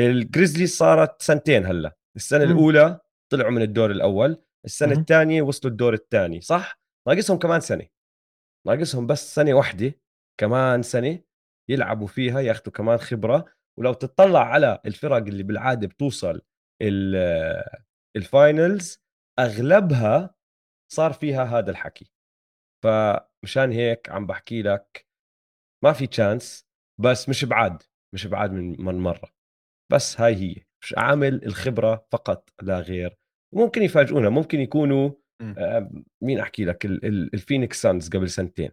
الجريزليز صارت سنتين هلأ. السنة. الأولى طلعوا من الدور الأول السنة. الثانية وصلوا الدور الثاني صح؟ ناقصهم كمان سنة. ناقصهم بس سنة واحدة. كمان سنة يلعبوا فيها ياخذوا كمان خبرة. ولو تطلع على الفرق اللي بالعادة بتوصل ال- ال finals أغلبها صار فيها هذا الحكي. فمشان هيك عم بحكي لك ما في chance بس مش بعاد مش بعاد من من مرة. بس هاي هي. مش عامل الخبرة فقط لا غير. ممكن يفاجئونا ممكن يكونوا آه، مين أحكي لك؟ الفينيكس سانز قبل سنتين.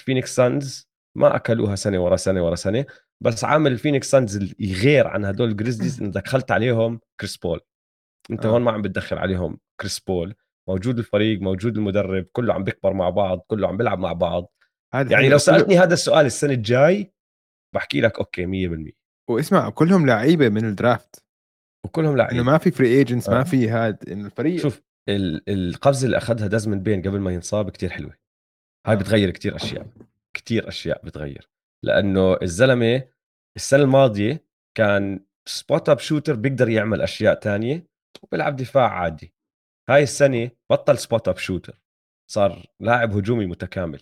الفينيكس سانز ما أكلوها سنة ورا سنة ورا سنة بس عامل الفينيكس سانز يغير عن هدول الجريزليز انه دخلت عليهم كريس بول أنت آه. هون ما عم بتدخل عليهم كريس بول موجود الفريق موجود المدرب كله عم بيكبر مع بعض كله عم بيلعب مع بعض. يعني لو سألتني هذا السؤال السنة الجاي بحكي لك okay 100% واسمع كلهم لعيبة من ال draft وكلهم لعيبة. انه ما في free agents آه. ما في هاد إنه الفريق شوف القفزة اللي أخذها دازمن بين قبل ما ينصاب كتير حلوة. هاي آه. بتغير كتير أشياء. كتير أشياء بتغير. لأنه الزلمة السنة الماضية كان spot up shooter بيقدر يعمل أشياء تانية وبيلعب دفاع عادي. هاي السنة بطل spot up shooter صار لاعب هجومي متكامل.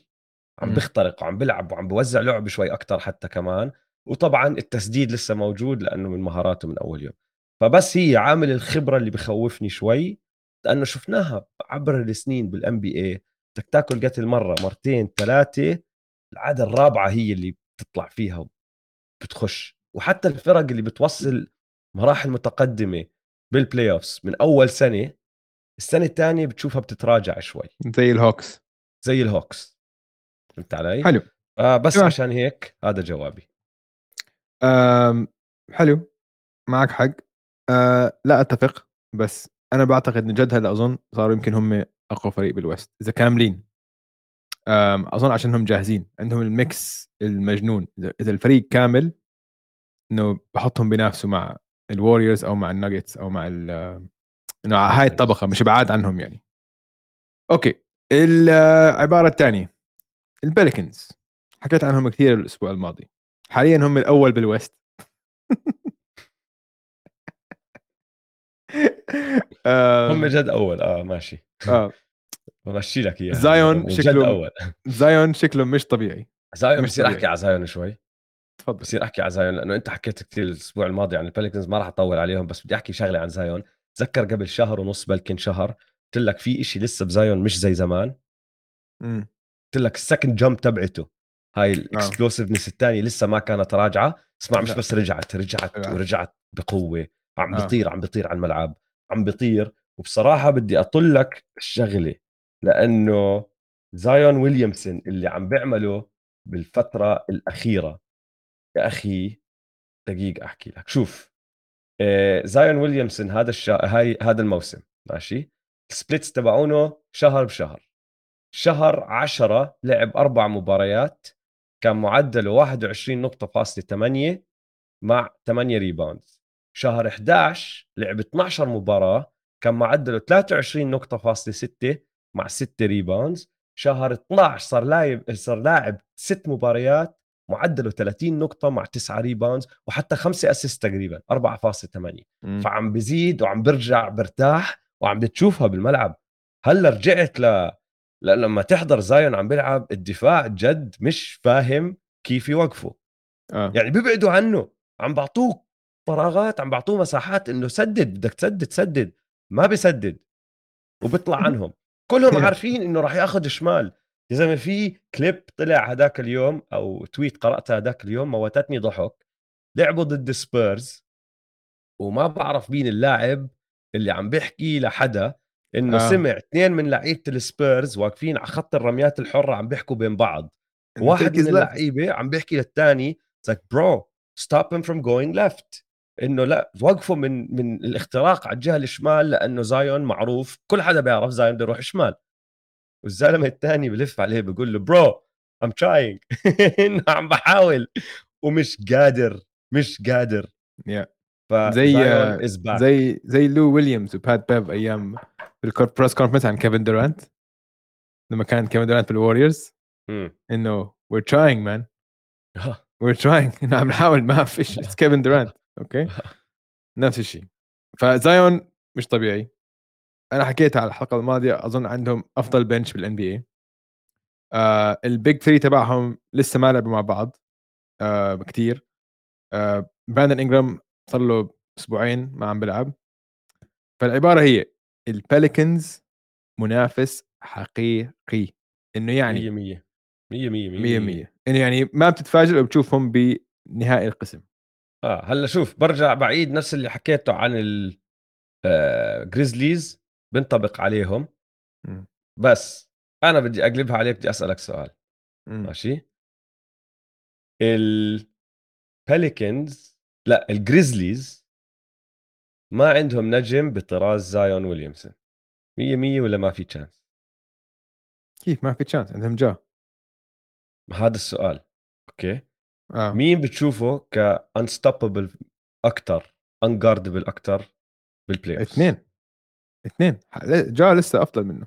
عم بيخترق وعم بيلعب وعم بوزع لعب شوي أكثر حتى كمان. وطبعا التسديد لسه موجود لأنه من مهاراته من أول يوم. فبس هي عامل الخبرة اللي بخوفني شوي لأنه شفناها عبر السنين بال NBA بدك تاكل قتل مرة مرتين ثلاثة. العادة الرابعة هي اللي بتطلع فيها بتخش وحتى الفرق اللي بتوصل مراحل متقدمة بال playoffs من أول سنة السنة الثانية بتشوفها بتتراجع شوي. زي ال Hawks زي ال Hawks فهمت علي؟ حلو. آه بس جمع. عشان هيك هذا جوابي. آم حلو. معك حق. آه لا أتفق بس أنا بعتقد إن جد هلأ أظن صاروا يمكن هم أقوى فريق بال West إذا كاملين أظن عشان هم جاهزين عندهم ال mix المجنون. إذا الفريق كامل إنه بحطهم بينافسوا مع ال Warriors أو مع الناجتس أو مع إنه هاي الطبقة مش بعاد عنهم يعني. أوكي. العباره الثانية ال Pelicans حكيت عنهم كثير الأسبوع الماضي. حاليا هم الأول بال West. هم جد أول. آه ماشي. آه. بمشي لك إياها زايون شكله اول زايون شكله مش طبيعي. زايون بصير أحكي على زايون شوي. تفضل. بصير أحكي على زايون لأنه أنت حكيت كثير الأسبوع الماضي عن ال Pelicans ما راح أطول عليهم بس بدي أحكي شغلة عن زايون. تذكر قبل شهر ونص بلكي شهر قلت لك في إشي لسه بزايون مش زي زمان. قلت لك ال second jump تبعته. هاي ال explosiveness الثانية لسه ما كانت راجعة. اسمع مش بس رجعت رجعت ورجعت بقوة. عم آه. بيطير عم بيطير على الملعب. عم بيطير وبصراحة بدي اطل لك الشغلة. لأنه زايون ويليامسون اللي عم بيعمله بالفترة الأخيرة. يا أخي دقيقه أحكي لك. شوف آه، زايون ويليامسون هذا الشا... هاي هذا الموسم ماشي؟ السبليتس تبعونه شهر بشهر. شهر 10 لعب أربع مباريات كان معدله 21 نقطة فاصلة 8 مع 8 rebounds شهر 11 لعب 12 مباراة كان معدله 23 نقطة فاصلة 6 مع 6 rebounds شهر 12 صار لاعب صار لاعب ست مباريات معدله 30 نقطة مع 9 rebounds وحتى 5 assist تقريبا 4.8 فعم بزيد وعم برجع برتاح وعم بتشوفها بالملعب. هلأ رجعت ل لما تحضر زايون عم بيلعب الدفاع جد مش فاهم كيف يوقفوا. آه. يعني بيبعدوا عنه عم بعطوه فراغات عم بعطوه مساحات إنه سدد بدك تسدد سدد. ما بيسدد. وبيطلع عنهم. كلهم عارفين إنه راح ياخذ شمال. يا زلمة في كليب طلع هذاك اليوم أو tweet قراتها هذاك اليوم موتتني ضحك. لعبوا ضد سبيرز. وما بعرف مين اللاعب اللي عم بيحكي لحدا إنه آه. سمع اثنين من لعيبة السبيرز واقفين على خط الرميات الحرة عم بيحكوا بين بعض. واحد من اللعيبة عم بيحكي للثاني like bro stop him from going left. إنه لا وقفوا من من الاختراق على الجهة الشمال لأنه زايون معروف كل حدا بيعرف زايون بده يروح شمال. والزلمة الثاني بلف عليه بقول له bro I'm trying عم بحاول. ومش قادر مش قادر. Yeah. زي زي زي لو ويليامز و Pat Bev أيام بال press conference عن كيفن دورانت. لما كان كيفن دورانت بال Warriors إنه trying man. We're trying. إنه عم نحاول ما فيش كيفن دورانت أوكي؟ نفس الشيء. فزايون مش طبيعي. أنا حكيت على الحلقة الماضية أظن عندهم أفضل bench بال NBA ال big 3 تبعهم لسه ما لعبوا مع بعض آه كثير آه براندن انجرام صار له أسبوعين ما عم بيلعب. فالعبارة هي الباليكنز منافس حقيقي. إنه يعني 100 100 100 100 100 إنه يعني ما بتتفاجئ لو بتشوفهم بنهائي القسم. آه هلا شوف برجع بعيد نفس اللي حكيته عن الجريزليز آه، بنطبق عليهم. إمم. بس أنا بدي أقلبها عليك بدي أسألك سؤال. إمم. ماشي؟ ال Pelicans لأ ال Grizzlies ما عندهم نجم بطراز زايون ويليامسون. مية مية ولا ما في chance كيف ما في تشانس عندهم جا. هذا السؤال أوكي؟ آه. مين بتشوفه ك unstoppable أكثر unguardable أكثر بال playoff اثنين اثنين جا لسه أفضل منه.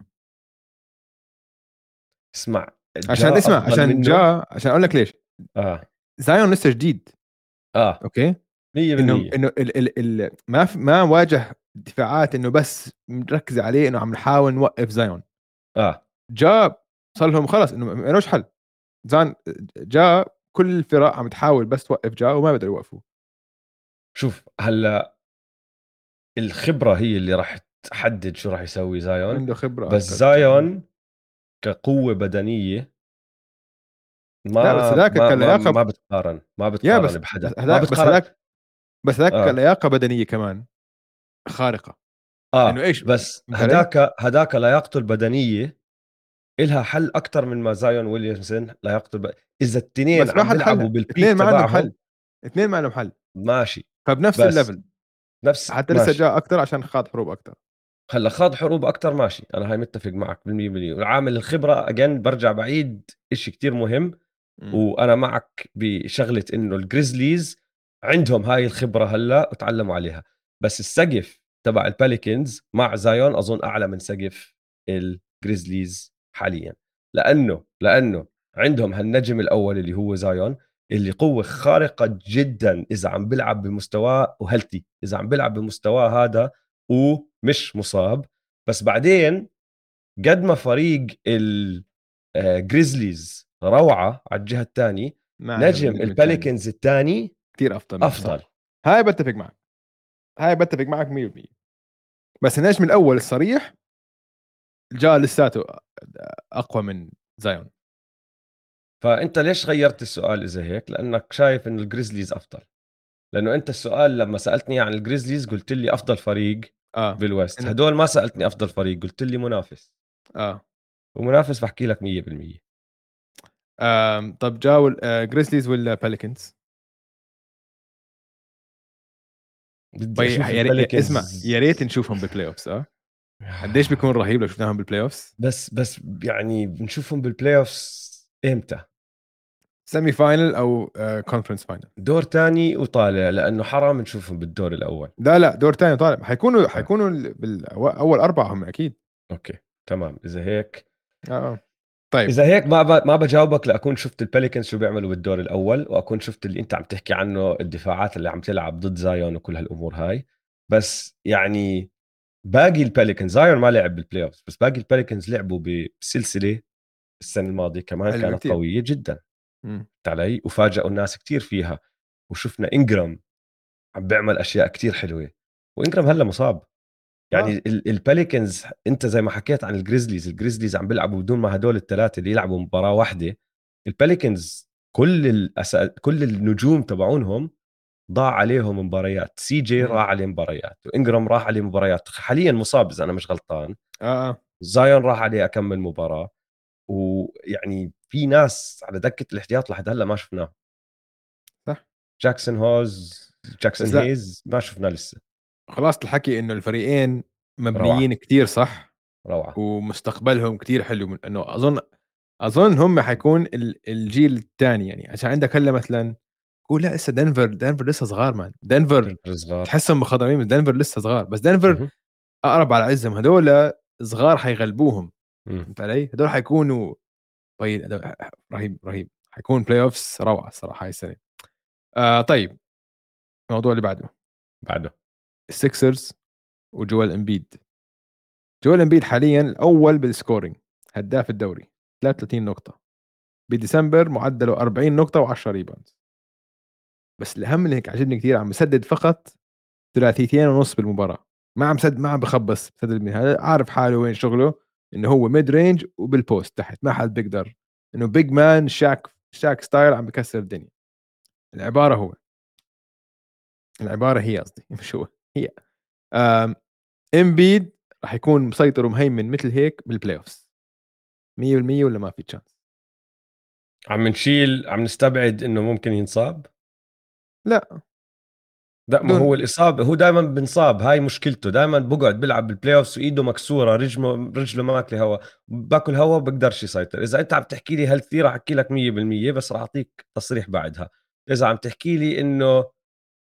اسمع عشان اسمع عشان منه؟ جا عشان أقول لك ليش. آه. زايون لسه جديد. آه. أوكي؟ 100% انه إنه ال ال ال ما ما واجه دفاعات إنه بس مركز عليه إنه عم نحاول نوقف زايون آه. جا صار لهم خلص إنه ما حل. زان جا كل الفرق عم تحاول بس توقف جا وما بيقدروا يوقفوه شوف هلأ الخبرة هي اللي راح تحدد شو راح يسوي زايون عنده خبرة بس أكتر. زايون كقوة بدنية ما لا، بس هذاك ما, ما, ما بتقارن ما بتقارن بس بحدا هذاك بس هذاك بس هذاك آه. لياقه بدنية كمان خارقة آه إنه إيش؟ بس؟ هداك هداك لياقته البدنية إلها حل أكثر من ما زايون ويليامسون لياقته الب... إذا التنين بس ما عم حد بيلعبوا حل بالبيك اثنين ما عندهم حل. اثنين ما عندهم حل. ماشي. فبنفس بس الليفل. نفس حتى لسه. جاء أكثر عشان خاض حروب أكثر هلأ خاض حروب أكثر ماشي. أنا هاي متفق معك بالمية بالمية. وعامل الخبرة again برجع بعيد إشي كتير مهم. وأنا معك بشغلة إنه ال Grizzlies عندهم هاي الخبرة هلأ وتعلموا عليها. بس السقف تبع ال Pelicans مع زايون أظن أعلى من سقف ال Grizzlies حاليا. لأنه لأنه عندهم هالنجم الأول اللي هو زايون اللي قوة خارقة جدا إذا عم بيلعب بمستواه و healthy إذا عم بيلعب بمستواه هذا ومش مصاب. بس بعدين قد ما فريق ال Grizzlies روعة على الجهة الثانية نجم ال Pelicans الثاني. كثير أفضل صح. هاي بتفق معك. هاي بتفق معك 100% بس النجم الأول الصريح جا لساته أقوى من زايون. فأنت ليش غيرت السؤال إذا هيك؟ لأنك شايف إنه ال Grizzlies أفضل. لأنه أنت السؤال لما سألتني عن ال Grizzlies قلت لي أفضل فريق آه. بال West. هدول ما سألتني أفضل فريق قلت لي منافس. آه. ومنافس بحكي لك 100% آم، طب جاوب Grizzlies ولا Pelicans بدي طيب اسمع يا ريت نشوفهم بال playoffs آه. قديش بيكون رهيب لو شفناهم بال playoffs بس بس يعني بنشوفهم بال playoffs إمتى؟ semi-final أو conference final دور تاني وطالع لأنه حرام نشوفهم بالدور الأول. لا لا دور ثاني طالع حيكونوا حيكونوا ال- بالاول أربعة هم أكيد. أوكي تمام. إذا هيك آه طيب. إذا هيك ما ب... ما بجاوبك لأكون شفت ال Pelicans شو بيعملوا بالدور الأول وأكون شفت اللي أنت عم تحكي عنه الدفاعات اللي عم تلعب ضد زايون وكل هالأمور هاي. بس يعني باقي ال Pelicans زايون ما لعب بال playoff بس باقي ال Pelicans لعبوا بسلسلة السنة الماضية كمان كانت كتير. قوية جدا. فهمت علي وفاجئوا الناس كتير فيها وشفنا انجرام عم بيعمل أشياء كتير حلوة وإنجرام هلا مصاب يعني آه. ال- ال Pelicans أنت زي ما حكيت عن ال Grizzlies ال Grizzlies عم بيلعبوا بدون ما هدول الثلاثه اللي يلعبوا مباراة واحدة ال Pelicans كل الأسا... كل النجوم تبعونهم ضاع عليهم مباريات سي جي. راح عليه مباريات وانجرام راح عليه مباريات حاليا مصاب إذا أنا مش غلطان. آه آه. زايون راح عليه أكمل مباراة ويعني في ناس على دكة الاحتياط لحد هلأ ما شفناه. صح. جاكسون هوز جاكسون. هيز ما شفناه لسه. خلاص الحكي إنه الفريقين مبنيين كتير صح؟ روعة. ومستقبلهم كتير حلو من إنه أظن أظن هم حيكون ال- الجيل الثاني يعني. عشان عندك هلأ مثلا قول لا لسه دنفر دنفر لسه صغار man دنفر صغار. تحسهم مخضرمين بس دنفر لسه صغار. بس دنفر. أقرب على عزهم. هدول صغار حيغلبوهم مم. فهمت علي؟ هدول حيكونوا طيب رهيب رهيب. حيكون playoffs روعة الصراحة هاي السنة. آه طيب. الموضوع اللي بعده. بعده. ال Sixers وجويل إمبيد. جويل إمبيد حاليا الأول بال scoring هداف الدوري. 33 نقطة. بديسمبر معدله 40 نقطة و10 rebound بس الأهم اللي هيك عجبني كثير عم بسدد فقط ثلاثيتين ونص بالمباراة. ما عم سد ما عم بخبص بسدد من هذا عارف حاله وين شغله إنه هو mid-range وبال post تحت ما حد بيقدر. إنه big man شاك شاك style عم بكسر الدنيا. العبارة هو. العبارة هي قصدي مش هو هي. امبيد راح يكون مسيطر ومهيمن مثل هيك بال playoffs 100% ولا ما في chance عم نشيل عم نستبعد إنه ممكن ينصاب؟ لا. لا ما دون هو الإصابة هو دائما بنصاب هاي مشكلته دائما بقعد بيلعب بال playoffs وإيده مكسورة رجله رجله ما ماكلة هوا باكل هوا بقدرش يسيطر. إذا أنت عم تحكي لي healthy راح أحكي لك 100% بس راح أعطيك تصريح بعدها. إذا عم تحكي لي إنه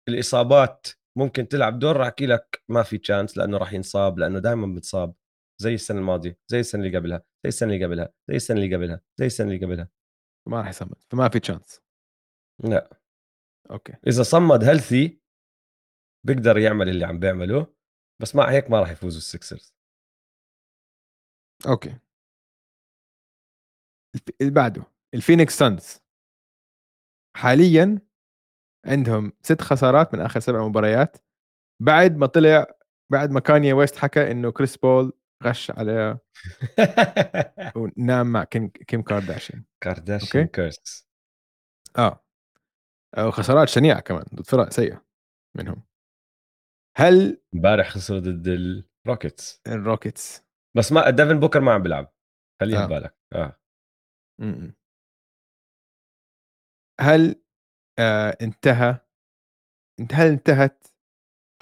الإصابات ممكن تلعب دور راح أحكي لك ما في chance لأنه راح ينصاب لأنه دائما بتصاب زي السنة الماضية زي السنة اللي قبلها زي السنة اللي قبلها زي السنة اللي قبلها زي السنة اللي قبلها. ما راح يصمد فما في chance لا. أوكي. إذا صمد healthy بيقدر يعمل اللي عم بيعمله بس مع هيك ما راح يفوزوا ال Sixers أوكي. اللي بعده ال Phoenix Suns. حاليا عندهم ست خسارات من آخر سبع مباريات. بعد ما طلع بعد ما كانيه ويست حكى إنه كريس بول غش عليه ونام مع كيم كارداشيان. كارداشيان. كيرس آه. وخسارات شنيعة كمان ضد فرق سيئة منهم. هل امبارح خسروا ضد ال Rockets ال Rockets بس ما ديفن بوكر ما عم بيلعب. خليها آه. ببالك آه. م-م. هل آه انتهى انت- هل انتهت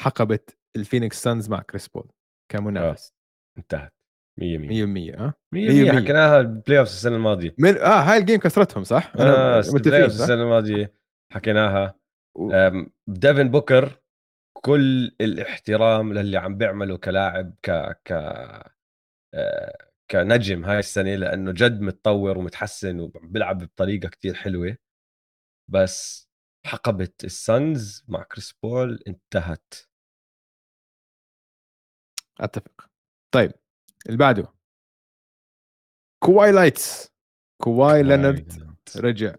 حقبة ال Phoenix Suns مع كريس بول كمنافس؟ انتهت. 100 100 100% آه. 100 100%. حكيناها بال playoff السنة الماضية. من آه هاي ال game كسرتهم صح؟ أنا آه متفقين ال playoff؟ السنة الماضية. حكيناها. ديفن بوكر كل الاحترام للي عم بيعمله كلاعب ك ك آه، كنجم هاي السنة لأنه جد متطور ومتحسن وبيلعب بطريقة كتير حلوة. بس حقبة ال Suns مع كريس بول انتهت. أتفق. طيب اللي بعده. كواي لايتس. كواي لينارد رجع.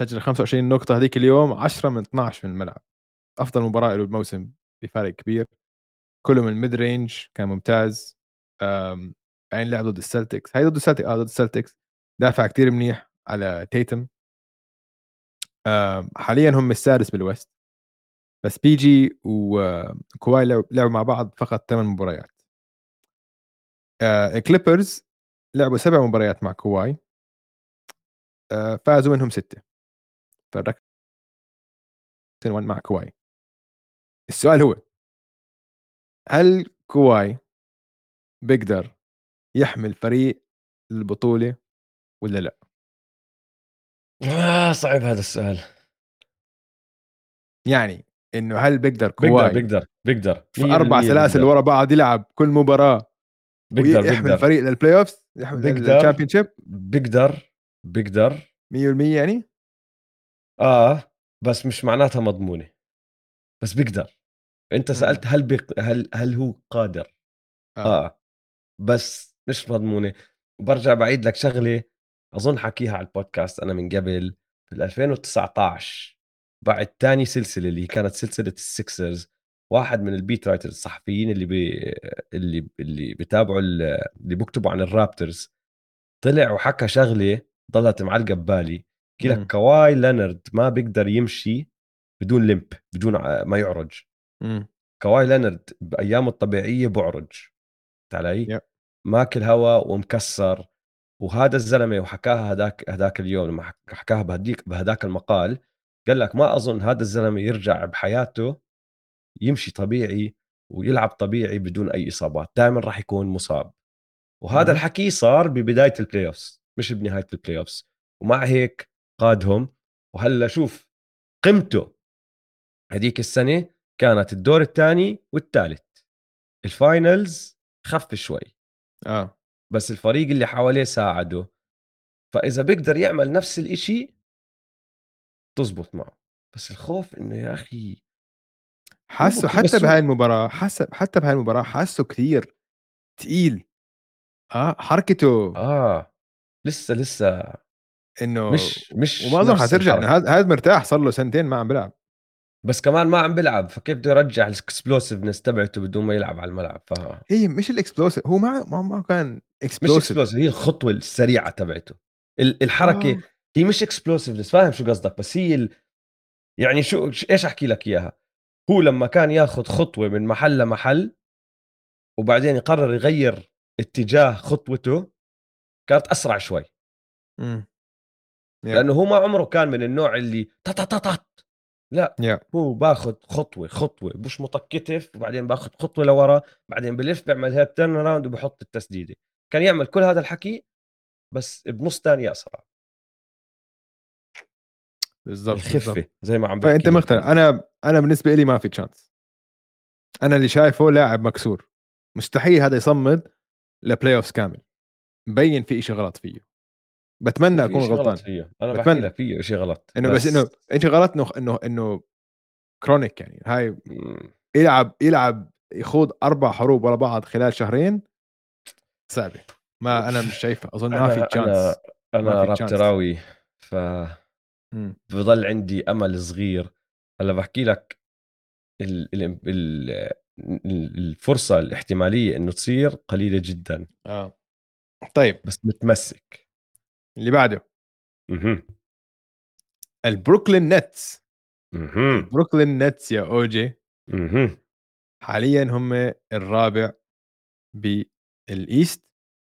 سجل 25 نقطة هذيك اليوم 10 من 12 في الملعب. أفضل مباراة له الموسم بفارق كبير. كله من ال mid-range كان ممتاز. بعدين لعب ضد ال Celtics هاي ضد ال Celtics آه ضد ال Celtics دافع كتير منيح على تيتوم حاليا هم السادس بال West. بس بي جي وكواي لعبوا مع بعض فقط ثمان مباريات. ال Clippers لعبوا سبع مباريات مع كواي آه، فازوا منهم ستة. فرق مع كواي. السؤال هو هل كواي بيقدر يحمل فريق للبطولة ولا لا؟ آه صعب هذا السؤال. يعني إنه هل بيقدر بيقدر كواي بيقدر بيقدر. في أربع 100% سلاسل بيقدر. ورا بعض يلعب كل مباراة بيقدر بيقدر. فريق لل playoff يحمل بيقدر. ال championship بيقدر. بيقدر 100% يعني؟ آه بس مش معناتها مضمونة. بس بيقدر. أنت مم. سألت هل بيق... هل هل هو قادر؟ آه. آه. بس مش مضمونة. وبرجع بعيد لك شغلة أظن حكيها على البودكاست أنا من قبل في 2019 بعد تاني سلسلة اللي كانت سلسلة السكسرز واحد من ال beat writers الصحفيين اللي بي... اللي اللي بيتابعوا ال- اللي بيكتبوا عن الرابترز. طلع وحكى شغلة ضلت معلقة ببالي. بحكي مم. لك كواي لينارد ما بيقدر يمشي بدون limp بدون ما يعرج مم. كواي لينارد بأيامه الطبيعية بعرج علي؟ Yep. ماكل هوا ومكسر وهذا الزلمة وحكاها هذاك هذاك اليوم لما حك- حكاها بهديك بهداك المقال قال لك ما أظن هذا الزلمة يرجع بحياته يمشي طبيعي ويلعب طبيعي بدون أي إصابات دائما راح يكون مصاب وهذا مهم. الحكي صار ببداية ال playoffs مش بنهاية البلاي اوفز ومع هيك قادهم وهلا شوف قيمته هذيك السنة كانت الدور الثاني والثالث. ال finals خف شوي. آه. بس الفريق اللي حواليه ساعده. فإذا بيقدر يعمل نفس الإشي تزبط معه. بس الخوف إنه يا أخي حاسه حتى بهاي المباراة حاسه حتى بهاي المباراة حاسه كثير تقيل. آه حركته. آه لسه لسه إنه مش مش وما أظن حترجع هذا مرتاح صار له سنتين ما عم بيلعب. بس كمان ما عم بيلعب فكيف بده يرجع ال explosiveness تبعته بدون ما يلعب على الملعب؟ ف هي مش ال explosive هو ما ما, ما كان مش explosive. explosive هي الخطوة السريعة تبعته. ال- الحركة آه. هي مش explosiveness فاهم شو قصدك؟ بس هي ال... يعني شو إيش أحكي لك إياها؟ هو لما كان ياخذ خطوة من محل لمحل وبعدين يقرر يغير اتجاه خطوته كانت أسرع شوي. إمم. لأنه هو ما عمره كان من النوع اللي تطططط لا yeah. هو باخذ خطوة خطوة مش كتف وبعدين باخذ خطوة لورا بعدين بلف بيعمل هيك turnaround وبحط التسديدة. كان يعمل كل هذا الحكي بس بنص ثانية أسرع. بالضبط الخفة بالزبط. زي ما عم بحكي فانت مختلف أنا أنا بالنسبة لي ما في chance أنا اللي شايفه لاعب مكسور. مستحيل هذا يصمد ل playoff كامل. مبين في شيء غلط فيه. بتمنى أكون غلطان. فيه أنا لك فيه شيء غلط إنه بس, بس إنه شيء غلط إنه إنه إنه chronic يعني. هاي يلعب يلعب يخوض أربع حروب ورا بعض خلال شهرين صعبة. ما أنا مش شايفه أظن ما في chance أنا أنا رابتراوي ف بضل عندي أمل صغير. هلأ بحكي لك ال ال ال الفرصة الاحتمالية إنه تصير قليلة جدا. آه. طيب. بس متمسك. اللي بعده. أها. البروكلين نتس. بروكلين نتس يا أوجي. أها. حاليا هم الرابع بال East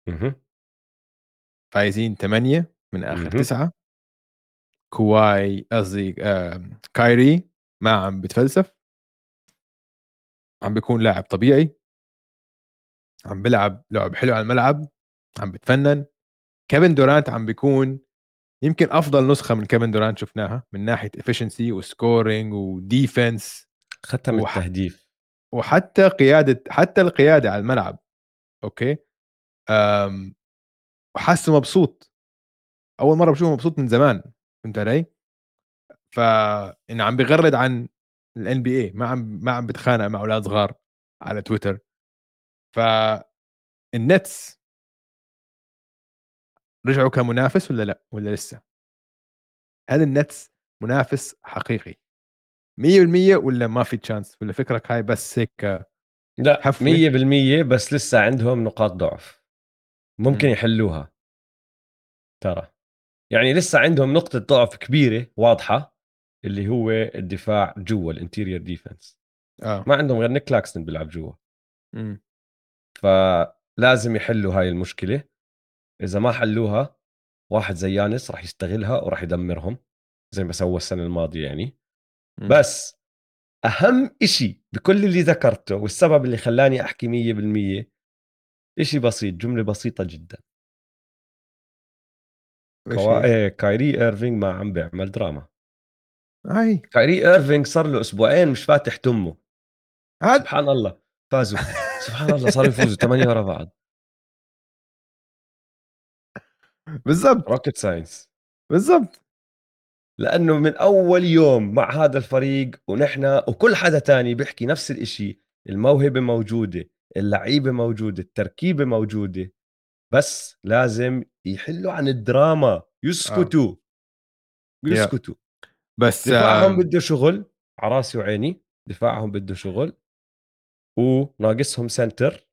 أها. فايزين ثمانية من آخر تسعة. كواي قصدي كايري ما عم بتفلسف. عم بيكون لاعب طبيعي. عم بيلعب لعب حلو على الملعب. عم بتفنن. كيفن دورانت عم بيكون يمكن أفضل نسخة من كيفن دورانت شفناها من ناحية efficiency و scoring و defense ختم وح... التهديف. وحتى قياده حتى القيادة على الملعب أوكي؟ أم... وحاسه مبسوط. أول مرة بشوفه مبسوط من زمان فهمت علي؟ فانه عم بيغرد عن الان بي اي ما عم ما عم بتخانق مع أولاد صغار على تويتر. ف النتس رجعوا كمنافس ولا لا؟ ولا لسه؟ هل النتس منافس حقيقي؟ 100% ولا ما في chance ولا فكرك هاي بس هيك لحفوة. 100% بس لسه عندهم نقاط ضعف. ممكن م. يحلوها. ترى. يعني لسه عندهم نقطة ضعف كبيرة واضحة اللي هو الدفاع جوا ال interior defense. آه. ما عندهم غير نيك كلاكستن بيلعب جوا. فلازم يحلوا هاي المشكلة. إذا ما حلوها واحد زي يانيس راح يستغلها وراح يدمرهم زي ما سوى السنة الماضية يعني. م. بس أهم إشي بكل اللي ذكرته والسبب اللي خلاني أحكي 100% إشي بسيط جملة بسيطة جدا. كوا... إيه كايري ايرفينج ما عم بيعمل دراما. هاي كايري ايرفينج صار له أسبوعين مش فاتح تمه هاد. سبحان الله. فازوا. سبحان الله صاروا يفوزوا ثمانية ورا بعض. بالضبط. rocket science بالضبط. لأنه من أول يوم مع هذا الفريق ونحن وكل حدا تاني بيحكي نفس الإشي الموهبة موجودة اللعيبة موجودة التركيبة موجودة. بس لازم يحلوا عن الدراما. يسكتوا. آه. يسكتوا. بس دفاعهم بده شغل على راسي وعيني دفاعهم بده شغل وناقصهم center.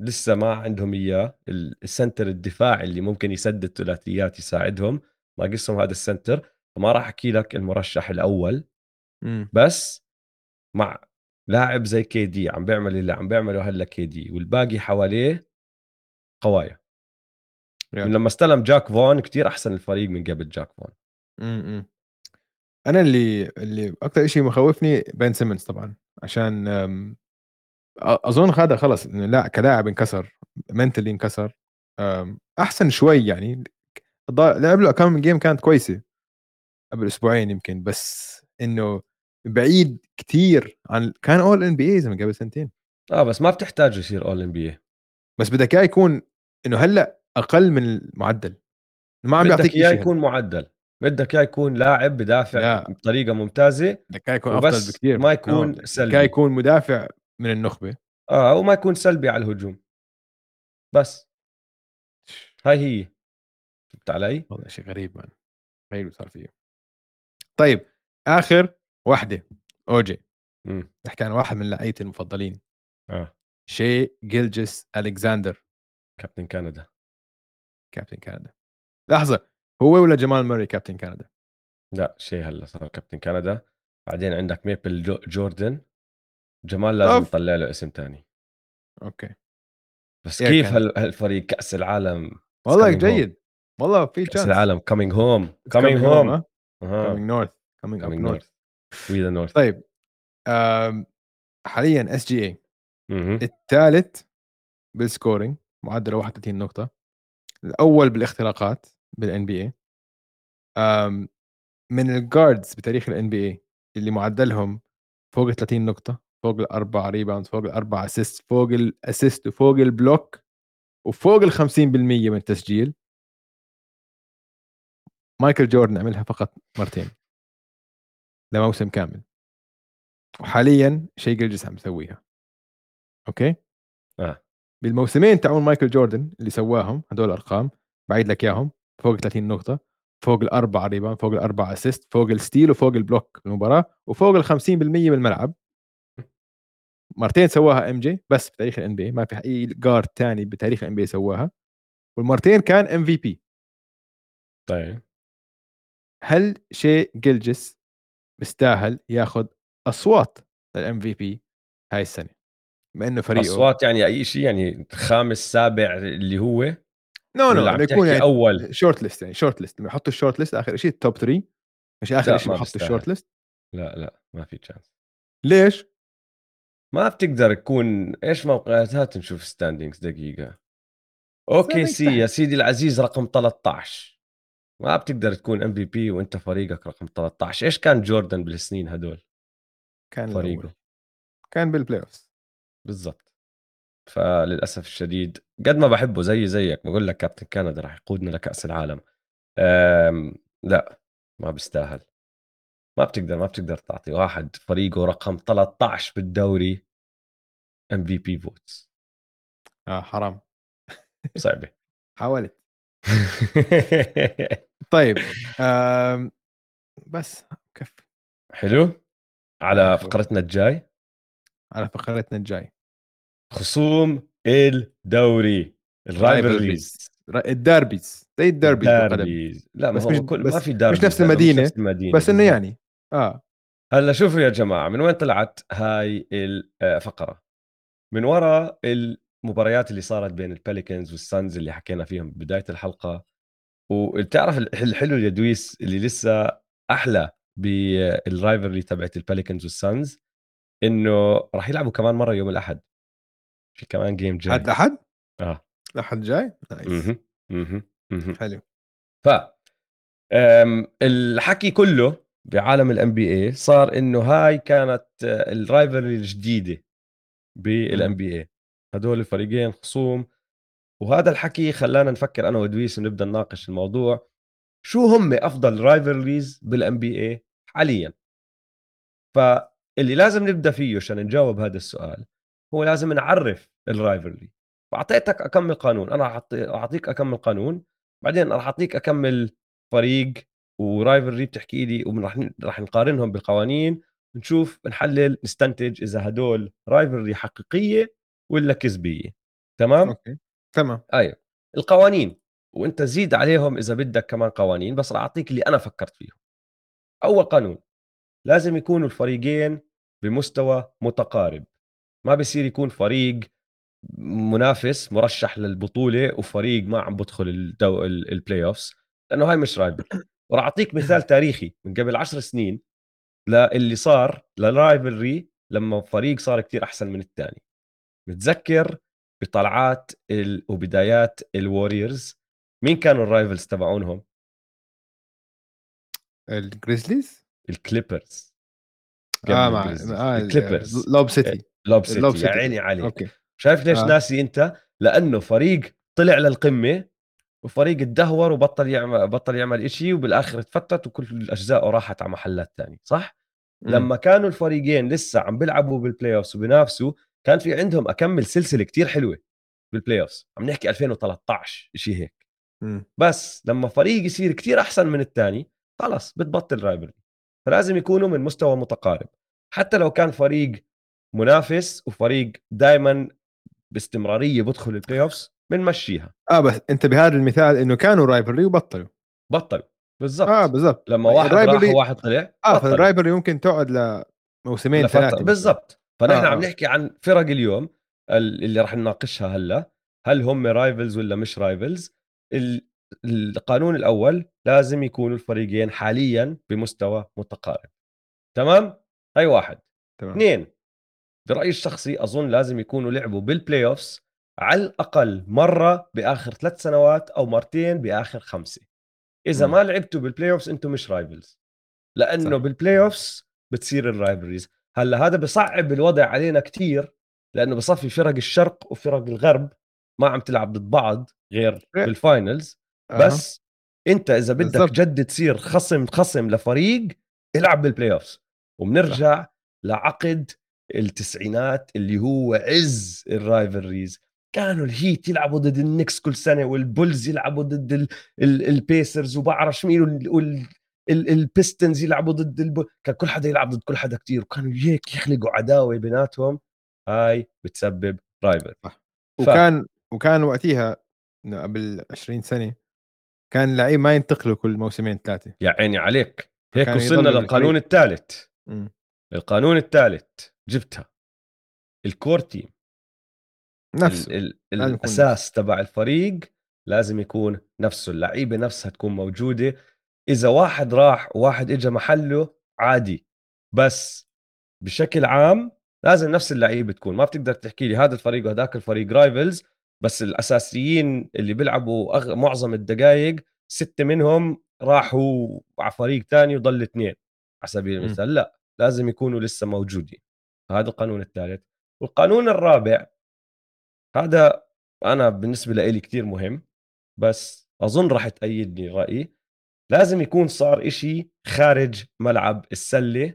لسه ما عندهم إياه. ال center الدفاعي اللي ممكن يسدد ثلاثيات يساعدهم. ناقصهم هذا ال center فما راح أحكي لك المرشح الأول. م. بس مع لاعب زي KD عم بيعمل اللي عم بيعمله هلا KD والباقي حواليه قوايا. يعني. من لما استلم جاك فون كتير أحسن الفريق من قبل جاك فون م -م. أنا اللي اللي أكثر شيء مخوفني بين سيمنز طبعا. عشان أظن هذا خلص لا كلاعب انكسر mentally انكسر أحسن شوي يعني لعب له كم من game كانت كويسة قبل أسبوعين يمكن بس إنه بعيد كثير عن كان All-NBA زي قبل سنتين. آه بس ما بتحتاج يصير All-NBA بس بدك إياه يكون إنه هلأ أقل من المعدل. ما عم بيعطيك إياه يكون معدل. بدك إياه يكون لاعب بدافع لا. بطريقة ممتازة بدك إياه يكون أفضل بكثير ما يكون سلبي بدك يكون مدافع من النخبة؟ آه وما يكون سلبي على الهجوم. بس. هاي هي. فهمت علي؟ والله شيء غريب مان غريب صار فيه طيب آخر وحدة. اوجي نحكي عن واحد من لعيبتي المفضلين. آه. شاي جيلجس ألكساندر. كابتن كندا. كابتن كندا. لحظة هو ولا جمال ماري كابتن كندا؟ لا شاي هلا صار كابتن كندا. بعدين عندك ميبل جوردن. جمال لازم نطلع له اسم تاني. okay. بس كيف؟ هال- هالفريق كأس العالم والله. جيد. والله في كأس العالم coming home coming home، home up coming north. north We the North طيب حاليا SGA الثالث بال scoring معدله 31 نقطة. الأول بالاختراقات بال NBA من ال guards بتاريخ ال NBA اللي معدلهم فوق ال 30 نقطة. فوق الأربع rebound فوق الأربع assist فوق ال assist وفوق ال block وفوق ال 50% من التسجيل. مايكل جوردن عملها فقط مرتين. لموسم كامل. وحاليا شاي جيلجس عم يسويها okay؟ آه. بالموسمين تاعون مايكل جوردن اللي سواهم هدول الأرقام بعيد لك إياهم فوق 30 نقطة فوق الأربع rebound فوق الأربع assist فوق ال steal وفوق ال block بالمباراه وفوق ال 50% بالملعب مرتين سواها MJ بس بتاريخ ال NBA ما في أي guard ثاني بتاريخ ال NBA سواها. والمرتين كان MVP. طيب. هل شاي جيلجس بيستاهل ياخذ أصوات لل MVP هاي السنة؟ بما إنه فريقه أصوات يعني أي شيء يعني خامس سابع اللي هو؟ no no ولا عم يكون يعني أول؟ شورت ليست يعني short list لما يحطوا ال short list آخر شيء ال top 3 مش آخر شيء بحطوا بيستاهل. ال short list لا لا ما في chance ليش؟ ما بتقدر تكون إيش موقعات هات نشوف standings دقيقة؟ okay see. يا سيدي العزيز رقم 13 ما بتقدر تكون MVP وأنت فريقك رقم 13 إيش كان جوردن بالسنين هدول؟ كان فريقه. الأول. كان بال playoff بالضبط. فللأسف الشديد قد ما بحبه زي زيك بقول لك كابتن كندا راح يقودنا لكأس العالم. أم لا ما بيستاهل. ما بتقدر ما بتقدر تعطي واحد فريقه رقم 13 بالدوري MVP votes آه حرام. صعبة. حاولت. طيب آم بس كفي حلو. على فقرتنا الجاي؟ على فقرتنا الجاي. خصوم الدوري ال rivalries ال derbies زي ال derbies لا ما بس هو مش- كل بس ما في مش derbies نفس لأنه المدينة، نفس المدينة بس إنه. يعني. آه. هلأ شوفوا يا جماعة من وين طلعت هاي الفقره من وراء المباريات اللي صارت بين البيليكنز والسانز اللي حكينا فيهم ببدايه الحلقة. وبتعرف الحلو يا دويس اللي لسه أحلى بال rivalry تبعت البيليكنز والسانز إنه راح يلعبوا كمان مرة يوم الأحد. في كمان game جاي. هذا الاحد آه. الأحد جاي؟ nice. مهم. حلو. ف الحكي كله بعالم ال NBA صار إنه هاي كانت آه، ال rivalry الجديدة بال NBA هدول الفريقين خصوم. وهذا الحكي خلانا نفكر أنا ودويس ونبدأ نناقش الموضوع. شو هم أفضل rivalries بال NBA حاليا؟ فاللي لازم نبدأ فيه عشان نجاوب هذا السؤال هو لازم نعرف ال rivalry فاعطيتك أكم قانون أنا راح أعطيك أكم قانون بعدين راح أعطيك أكم فريق و rivalry بتحكي لي وراح راح نقارنهم بالقوانين نشوف نحلل نستنتج إذا هدول rivalry حقيقية ولا كذبية. تمام؟ okay. تمام. أيوه. القوانين وأنت زيد عليهم إذا بدك كمان قوانين بس راح أعطيك اللي أنا فكرت فيهم. أول قانون لازم يكونوا الفريقين بمستوى متقارب. ما بصير يكون فريق منافس مرشح للبطولة وفريق ما عم بدخل الدو... ال playoffs لأنه هاي مش rival. وراح أعطيك مثال تاريخي من قبل عشر سنين للي صار لل rivalry لما فريق صار كتير أحسن من الثاني متذكر بطلعات ال... وبدايات الوريورز؟ مين كانوا ال rivals تبعونهم؟ الجريزليز؟ الكليبرز. آه مع. آه الكليبرز. Lob City Lob City يا سيتي. عيني عليك. okay. شايف ليش. آه. ناسي أنت؟ لأنه فريق طلع للقمة وفريق اتدهور وبطل يعمل بطل يعمل إشي وبالآخر تفتت وكل اجزائه راحت على محلات تانية صح مم. لما كانوا الفريقين لسه عم بيلعبوا بال playoffs وبينافسوا كان في عندهم أكمل سلسلة كتير حلوة بال playoffs عم نحكي 2013 شيء هيك مم. بس لما فريق يصير كتير أحسن من الثاني خلص بتبطل rivalry فلازم يكونوا من مستوى متقارب حتى لو كان فريق منافس وفريق دائما باستمرارية بدخل ال playoffs بنمشيها. آه بس أنت بهذا المثال إنه كانوا rivalry وبطلوا. بطل بالضبط. آه بالضبط. لما واحد راح ال rivalry وواحد طلع آه فال rivalry ممكن تقعد لموسمين ثلاثة بالضبط. فنحن آه، عم آه. نحكي عن فرق اليوم اللي راح نناقشها هلا. هل هم rivals ولا مش rivals؟ القانون الأول لازم يكونوا الفريقين حاليا بمستوى متقارب. تمام؟ هاي واحد. تمام. اثنين برأيي الشخصي أظن لازم يكونوا لعبوا بال playoffs على الأقل مرة بآخر ثلاث سنوات أو مرتين بآخر خمسة إذا م. ما لعبتوا بال playoffs أنتم مش rivals لأنه صح. بال playoffs بتصير ال rivalries هلأ هذا بصعب الوضع علينا كتير لأنه بصفي فرق الشرق وفرق الغرب ما عم تلعب ضد بعض غير إيه. بال finals أه. بس أنت إذا بدك بالزبط. جد تصير خصم خصم لفريق العب بال playoffs وبنرجع صح. لعقد التسعينات اللي هو عز ال rivalries كانوا الهيت يلعبوا ضد النكس كل سنة والبولز يلعبوا ضد ال ال البيسرز وبعرف مين وال البيستنز يلعبوا ضد الب... كان كل حدا يلعب ضد كل حدا كتير وكانوا هيك يخلقوا عداوة بيناتهم هاي بتسبب rival وكان ف... وكان وقتها قبل 20 سنة كان اللعيب ما ينتقلوا كل موسمين ثلاثة. يا عيني عليك. هيك وصلنا للقانون الثالث. القانون الثالث جبتها. ال core team نفسه ال ال الأساس تبع الفريق لازم يكون نفسه. اللعيبة نفسها تكون موجودة. إذا واحد راح وواحد اجى محله عادي. بس بشكل عام لازم نفس اللعيبة تكون. ما بتقدر تحكي لي هذا الفريق وهذاك الفريق رايفلز بس الأساسيين اللي بيلعبوا أغ... معظم الدقائق ستة منهم راحوا على فريق ثاني وضل اثنين. على سبيل المثال لا لازم يكونوا لسه موجودين. هذا القانون الثالث. والقانون الرابع هذا أنا بالنسبة لي كثير مهم بس أظن راح تأيدني رأيي لازم يكون صار إشي خارج ملعب السلة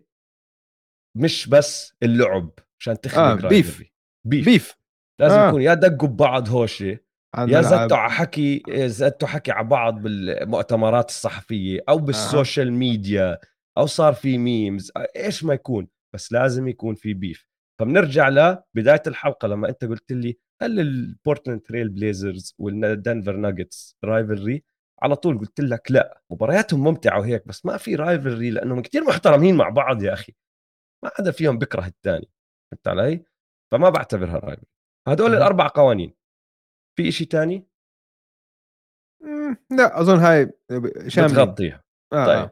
مش بس اللعب عشان تخلق آه beef. beef beef لازم آه. يكون يا دقوا ببعض هوشة يا زتوا على حكي زتوا حكي على بعض بالمؤتمرات الصحفية أو بال social آه. ميديا أو صار في memes إيش ما يكون بس لازم يكون في beef فبنرجع لبدايه الحلقة لما أنت قلت لي هل البورتلاند تريل بليزرز والدنفر ناجتس rivalry على طول قلت لك لا مبارياتهم ممتعة وهيك بس ما في rivalry لأنهم كثير محترمين مع بعض يا أخي. ما حدا فيهم بكره الثاني فهمت علي؟ فما بعتبرها rivalry هدول الاربع قوانين. في شيء ثاني؟ لا أظن هاي شاملين. بتغطيها. آه. طيب.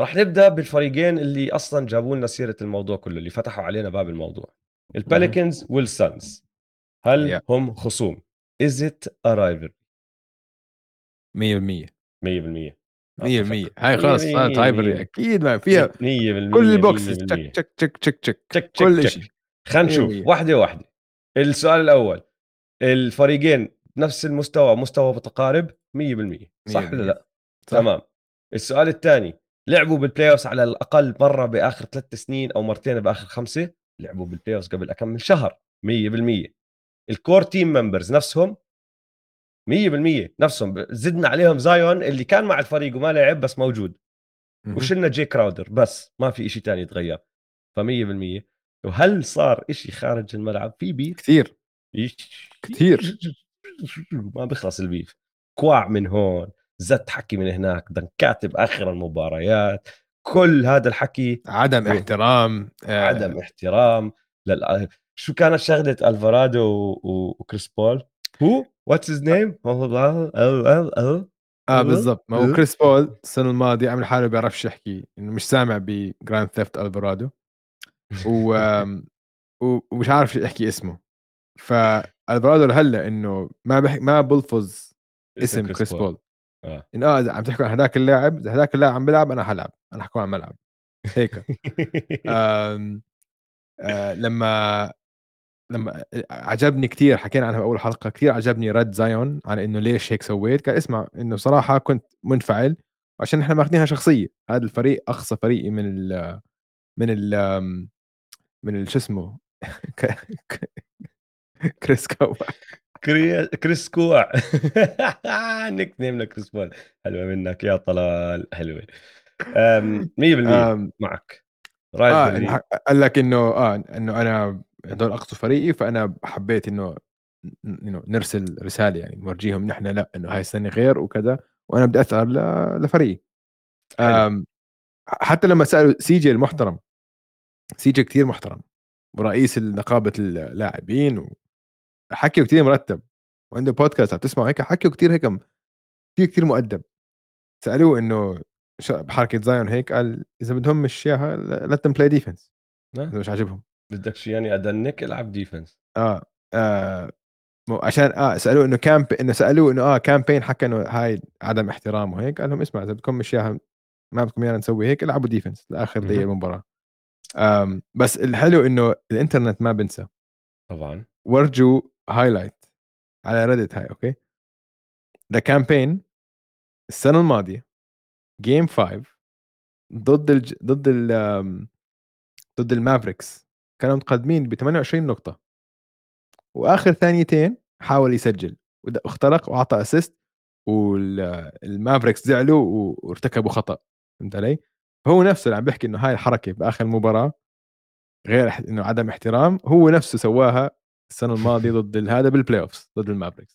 راح نبدأ بالفريقين اللي أصلا جابوا لنا سيرة الموضوع كله اللي فتحوا علينا باب الموضوع. البليكنز والسانز هل yeah. هم خصوم؟ is it a rival 100% 100% 100% هاي خلاص صارت rivalry أكيد ما فيها 100% كل ال boxes check check check check check check كل شيء خلينا نشوف. واحدة واحدة. السؤال الأول. الفريقين نفس المستوى مستوى متقارب؟ 100% صح ولا لا؟ صح. تمام. السؤال الثاني. لعبوا بال playoff على الأقل مرة بآخر ثلاث سنين أو مرتين بآخر خمسة؟ لعبوا بال playoff قبل كم من شهر. 100% ال core team members نفسهم 100% نفسهم زدنا عليهم زايون اللي كان مع الفريق وما لعب بس موجود. وشلنا جي كراودر بس ما في شيء ثاني تغير ف 100% وهل صار شيء خارج الملعب؟ في beef. كثير. كثير. ما بيخلص ال beef. كواع من هون زت حكي من هناك دنكات باخر المباريات. كل هذا الحكي عدم إيه. احترام آه. عدم احترام لل... شو كانت شغلة ألفارادو وكريس بول؟ هو؟ what's his name آه بالضبط. ما هو كريس بول السنة الماضية عمل حاله بيعرفش يحكي إنه مش سامع ب Grand Theft Alvarado و... ومش عارف يحكي اسمه. فالفارادو هلا إنه ما بح... ما بلفظ إسم كريس بول. آه. إنه آه إذا عم تحكوا عن هذاك اللاعب إذا هذاك اللاعب عم بيلعب أنا حلعب. أنا حكون عن ملعب. هيك. آه آه لما لما عجبني كثير حكينا عنها باول حلقة كثير عجبني رد زايون عن إنه ليش هيك سويت. كان اسمع إنه صراحة كنت منفعل عشان إحنا ماخذينها شخصية. هذا الفريق أقصى فريقي من ال من ال من شو اسمه؟ كريس كوع كريس كوع nickname لكريس بول حلوة منك. يا طلال. حلوة. 100% معك. آه قال لك إنه آه إنه أنا هدول اقصوا فريقي فأنا حبيت إنه نرسل رسالة يعني نورجيهم نحن لأ إنه هاي السنة غير وكذا وأنا بدي اثر لفريقي. حتى لما سألوا CJ المحترم CJ كثير محترم ورئيس نقابة اللاعبين حكيه كتير مرتب وعنده بودكاست عم تسمعه هيك حكيه كتير هيك كتير كتير مؤدب. سألوه إنه بحركة زايون هيك؟ قال إذا بدهم مش إياها let's play defense إذا مش عاجبهم. بدك يعني أدنك العب defense آه, آه عشان آه سألوه إنه كامب إنه سألوه إنه آه كامبين حكى إنه هاي عدم احترام وهيك قال لهم اسمع إذا بدكم مش اياها ما بدكم ايانا نسوي هيك العبوا defense لآخر دقيقة المباراه بس الحلو إنه الإنترنت ما بنسى. طبعا. ورجوا highlight على Reddit هاي أوكي؟ إذا كامبين السنة الماضية game 5 ضد الج... ضد ال ضد ال Mavericks. كانوا متقدمين ب 28 نقطة. وآخر ثانيتين حاول يسجل واخترق وأعطى assist وال Mavericks زعلوا وارتكبوا خطأ. فهمت علي؟ هو نفسه اللي عم بيحكي إنه هاي الحركة بآخر المباراه غير إنه عدم احترام هو نفسه سواها السنة الماضية ضد هذا بال playoff ضد ال Mavericks.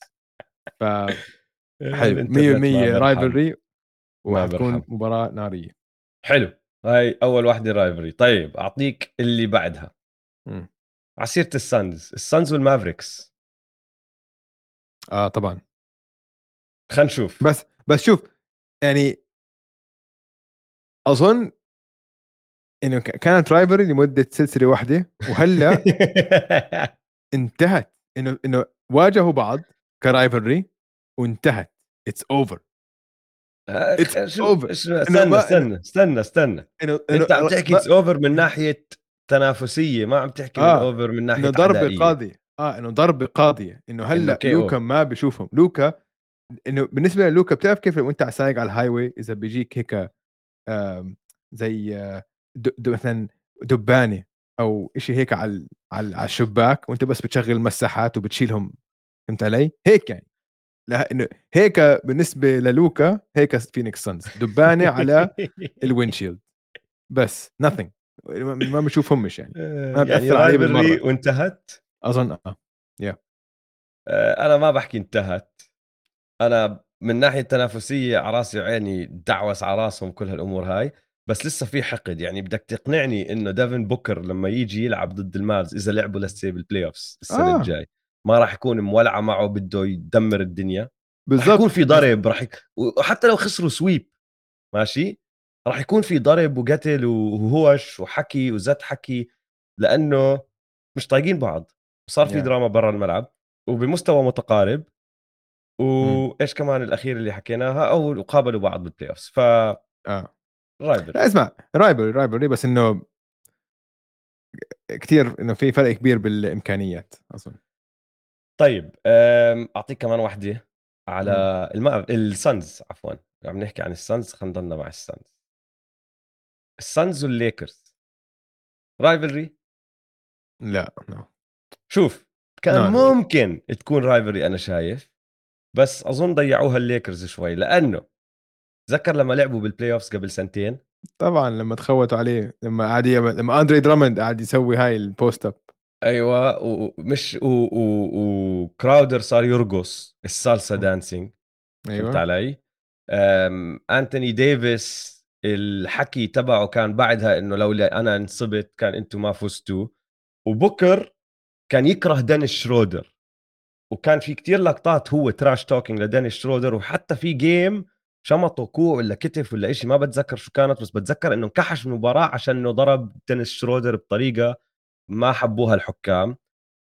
ف حلو. 100% rivalry وحتكون مباراة نارية. حلو. هاي أول وحده rivalry طيب أعطيك اللي بعدها. عسيرة ال Suns ال Suns وال Mavericks. آه طبعا. خلينا نشوف. بس بس شوف يعني أظن إنه كانت rivalry لمدة سلسلة واحدة وهلأ انتهت. إنه إنه واجهوا بعض ك rivalry وانتهت. it's over it's over استنى استنى استنى استنى. أنت عم تحكي it's over من ناحية تنافسية ما عم تحكي آه. من over من ناحية إنه ضربة قاضية. آه إنه ضربة قاضية. إنه هلأ لوكا ما بشوفهم. لوكا إنه بالنسبة للوكا بتعرف كيف لو أنت سايق على ال highway إذا بيجيك هيك زي مثلا دبانة أو شيء هيك على على الشباك وأنت بس بتشغل المساحات وبتشيلهم. فهمت علي؟ هيك يعني. إنه هيك بالنسبة للوكا هيك Phoenix Suns دبانة على ال windshield بس nothing. ما بشوفهمش يعني. ما يعني عليه بالمرة. وانتهت؟ أظن آه. يا yeah. أنا ما بحكي انتهت. أنا من ناحية تنافسية على رأسي وعيني دعوس على رأسهم كل هالأمور هاي بس لسه في حقد. يعني بدك تقنعني إنه ديفن بوكر لما يجي يلعب ضد ال Mavs إذا لعبوا لسه بال playoffs السنة آه. الجاي ما راح يكون مولعه معه بده يدمر الدنيا. بالضبط. يكون في ضرب راح. وحتى لو خسروا sweep ماشي؟ راح يكون في ضرب وقتل وهوش وحكي وزت حكي لأنه مش طايقين بعض. صار في yeah. drama برا الملعب وبمستوى متقارب وإيش كمان الأخير اللي حكيناها؟ أو قابلوا بعض بال playoffs ف آه. rival. لا اسمع rival rival بس إنه كثير إنه في فرق كبير بالإمكانيات اظن طيب أعطيك كمان واحدة على الما... ال Suns عفوا. عم نحكي عن ال Suns خلينا نضلنا مع ال Suns. ال Suns وال Lakers rivalry لا no شوف كان no. ممكن تكون rivalry أنا شايف بس أظن ضيعوها الليكرز شوي لأنه تذكر لما لعبوا بال playoffs قبل سنتين؟ طبعا لما تخوتوا عليه لما قعد لما اندري درامند قاعد يسوي هاي ال post up أيوه ومش وكراودر صار يرقص ال salsa dancing أيوه فهمت علي؟ انتوني ديفيس الحكي تبعه كان بعدها إنه لولا أنا انصبت كان أنتم ما فزتوا. وبكر كان يكره دينيس شرودر. وكان في كتير لقطات هو trash talking لدينيس شرودر وحتى في game شمطه كوع ولا كتف ولا شيء ما بتذكر شو كانت بس بتذكر إنه انكحش المباراة عشان إنه ضرب دينيس شرودر بطريقة ما حبوها الحكام.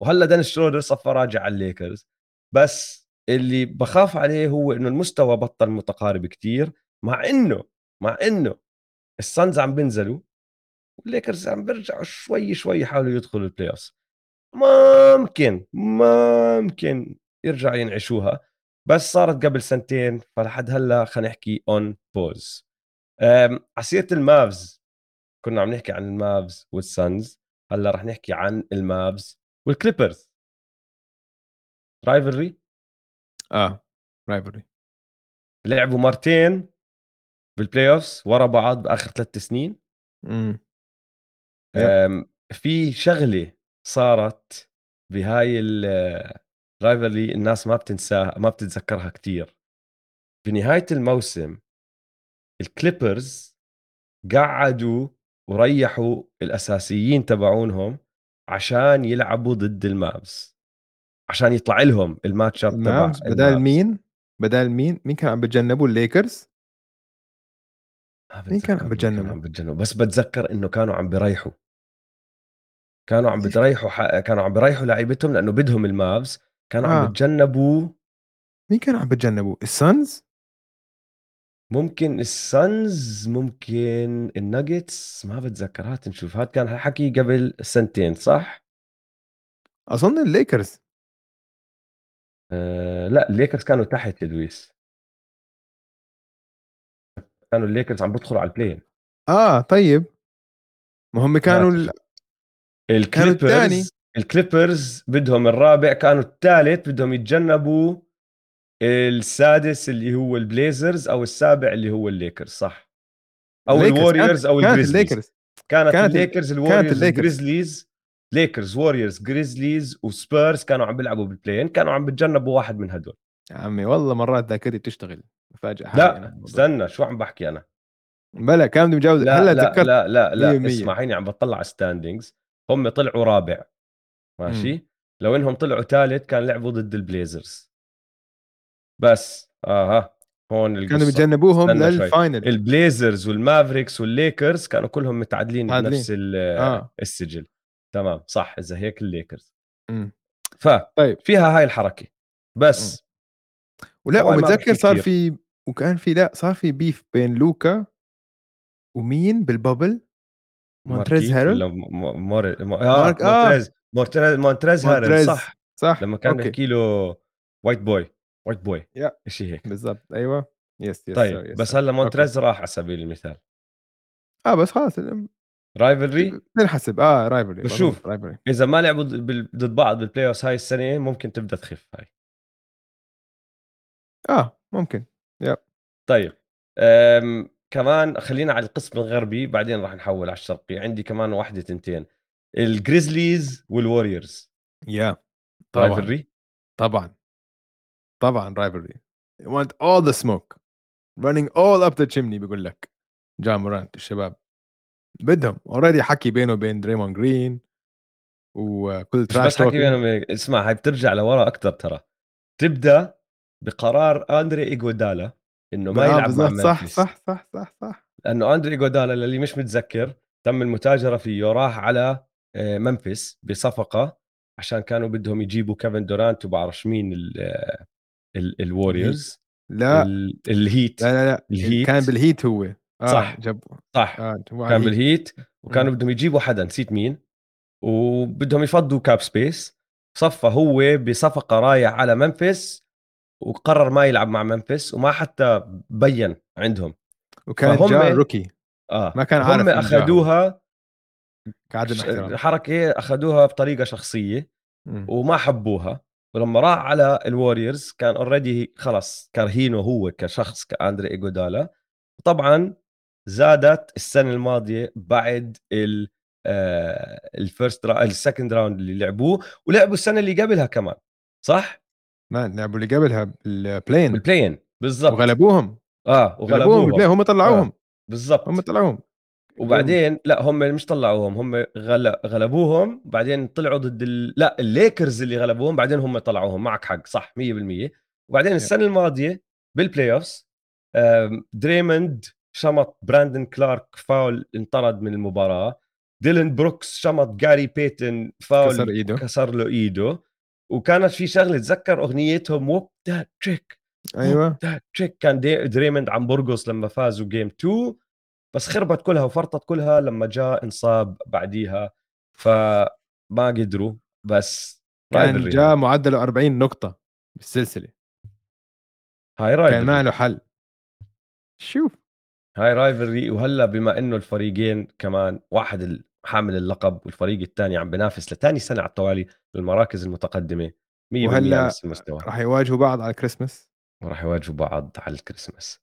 وهلا دينيس شرودر صفى راجع على الليكرز. بس اللي بخاف عليه هو إنه المستوى بطل متقارب كتير مع إنه مع إنه ال Suns عم بينزلوا والليكرز عم بيرجعوا شوي شوي يحاولوا يدخلوا ال playoff ممكن ممكن يرجعوا ينعشوها بس صارت قبل سنتين فلحد هلأ خلينا نحكي on pause عسيرة ال Mavs كنا عم نحكي عن ال Mavs وال Suns هلأ رح نحكي عن ال Mavs وال Clippers rivalry آه rivalry لعبوا مرتين. بال playoffs ورا بعض بآخر ثلاث سنين. امم في شغلة صارت بهاي ال rivalry الناس ما بتنساها ما بتتذكرها كثير بنهاية الموسم ال Clippers قعدوا وريحوا الأساسيين تبعونهم عشان يلعبوا ضد ال Mavs عشان يطلع لهم ال matchup تبع بدال مين؟ بدال مين؟ مين كان عم بتجنبوا الليكرز؟ مين كان عم بتجنبه؟ عم بتجنبوا بس بتذكر إنه كانوا عم بيريحوا كانوا عم إيش؟ بتريحوا ح... كانوا عم بيريحوا لعيبتهم لأنه بدهم الـ Mavs كانوا عم آه بتجنبوا مين كان عم بتجنبوا؟ السانز؟ ممكن السانز ممكن الناجتس ما بتذكر هات نشوف هات كان حكي قبل سنتين صح؟ أظن الليكرز آه لا الليكرز كانوا تحت يا لويس كانوا الليكرز عم بدخلوا على ال play-in آه طيب. ما هم كانوا ال... الكليبرز الكليبرز بدهم الرابع كانوا الثالث بدهم يتجنبوا السادس اللي هو البليزرز أو السابع اللي هو الليكرز صح؟ أو الوريورز كانت أو كانت الجريزليز الليكرز. كانت, كانت ال- الليكرز كانت الوريورز الليكرز. الجريزليز ليكرز ووريورز جريزليز وسبيرز كانوا عم بيلعبوا بال play-in كانوا عم بتجنبوا واحد من هدول. يا عمي والله مرات ذاكرتي بتشتغل حالي لا. استنى شو عم بحكي أنا بلا كان بدي مجاوز لا هلأ لا تذكرت لا لا لا 100%. اسمع هيني عم بطلع على standings هم طلعوا رابع ماشي لو إنهم طلعوا ثالث كان لعبوا ضد البليزرز بس آها هون القصة كانوا بيتجنبوهم. لل final البليزرز والمافريكس والليكرز كانوا كلهم متعادلين. بنفس آه. السجل تمام صح إذا هيك الليكرز مم. ففيها طيب هاي الحركة بس ولأ ومتذكر صار. في وكان في لأ صار في beef بين لوكا ومين بال bubble مونتريز هارل. آه آه. مونتريز مونتريز هارل صح صح لما كان. يحكي له white boy white boy. شيء هيك بالضبط أيوه yes yes طيب sir, yes, بس sir. هلأ. مونتريز راح على سبيل المثال آه بس خلاص rivalry بنحسب آه rivalry بشوف. rivalry إذا ما لعبوا ضد بعض بال playoff هاي السنة ممكن تبدأ تخف هاي آه ممكن. طيب أم كمان خلينا على القسم الغربي بعدين راح نحول على الشرقي. عندي كمان واحدة تنتين. الجريزليز والوريورز يا طبعا. رايفلري طبعا. طبعا rivalry want all the smoke. Running all up the chimney بيقول لك. جا مورانت الشباب. بدهم. already حكي بينه وبين دريمون جرين وكل trash بس حكي بينهم. اسمع هاي بترجع لورا أكثر ترى. تبدأ بقرار أندري ايجودالا إنه ما يلعب مع صح ممفيس صح صح صح صح. لأنه أندري ايجودالا للي مش متذكر تم المتاجرة فيه راح على آه، ممفيس بصفقة عشان كانوا بدهم يجيبوا كيفن دورانت وبعرفش مين ال- آه، ال- الوريورز لا. ال- الهيت لا لا لا. الهيت. كان بالهيت هو. آه صح. جاب. صح. على كان الهيت. بالهيت وكانوا. بدهم يجيبوا حدا نسيت مين. وبدهم يفضوا كاب سبيس صفى هو بصفقة رايح على منفس وقرر ما يلعب مع منفس وما حتى بين عندهم. وكان فهم- جا روكي آه ما كان هم عارف جاهم. أخذوها كعدم احترام. حركه أخذوها بطريقة شخصية مم. وما حبوها. ولما راح على الوريورز كان already خلص كارهينه هو كشخص كأندري إيجودالا. طبعا زادت السنة الماضية بعد ال ال first ال second round اللي لعبوه ولعبوا السنة اللي قبلها كمان صح؟ لعبوا اللي قبلها بال play-in بال play-in بالضبط. وغلبوهم. آه غلبوهم وغلبوهم. بال play-in هم طلعوهم. بالضبط. هم طلعوهم. وبعدين لا هم مش طلعوهم هم غل... غلبوهم بعدين طلعوا ضد ال... لا الليكرز اللي غلبوهم بعدين هم طلعوهم. معك حق صح 100% وبعدين السنة الماضية بال playoffs دريموند شمط براندن كلارك فاول انطرد من المباراة. ديلن بروكس شمط جاري بيتن فاول كسر إيده. كسر له إيده. وكانت في شغلة تذكر اغنيتهم Whoop That Trick أيوه. ذات تريك كان دي دريموند عم برقص لما فازوا game 2 بس خربت كلها وفرطت كلها لما جا انصاب بعديها فما قدروا بس كان جا. معدله 40 نقطة بالسلسلة. هاي كان rivalry ما له حل. شوف. هاي rivalry وهلا بما إنه الفريقين كمان واحد حامل اللقب والفريق الثاني عم بينافس لثاني سنة على التوالي بالمراكز المتقدمة. 100% وهلأ نفس المستوى. راح يواجهوا بعض على الكريسماس؟ وراح يواجهوا بعض على الكريسماس.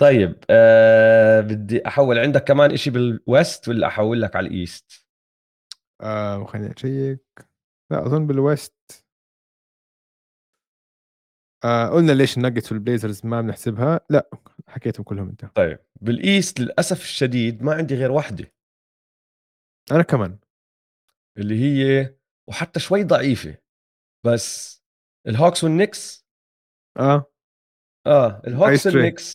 طيب أه بدي أحول. عندك كمان إشي بال West ولا أحول لك على ال East؟ آه خليني أشيك. لا أظن بال West. آه قلنا ليش الناجتس والبليزرز ما بنحسبها؟ لا حكيتهم كلهم أنت. طيب بال East للأسف الشديد ما عندي غير واحدة. أنا كمان. اللي هي وحتى شوي ضعيفة بس الهوكس والنكس آه. آه الهوكس والنكس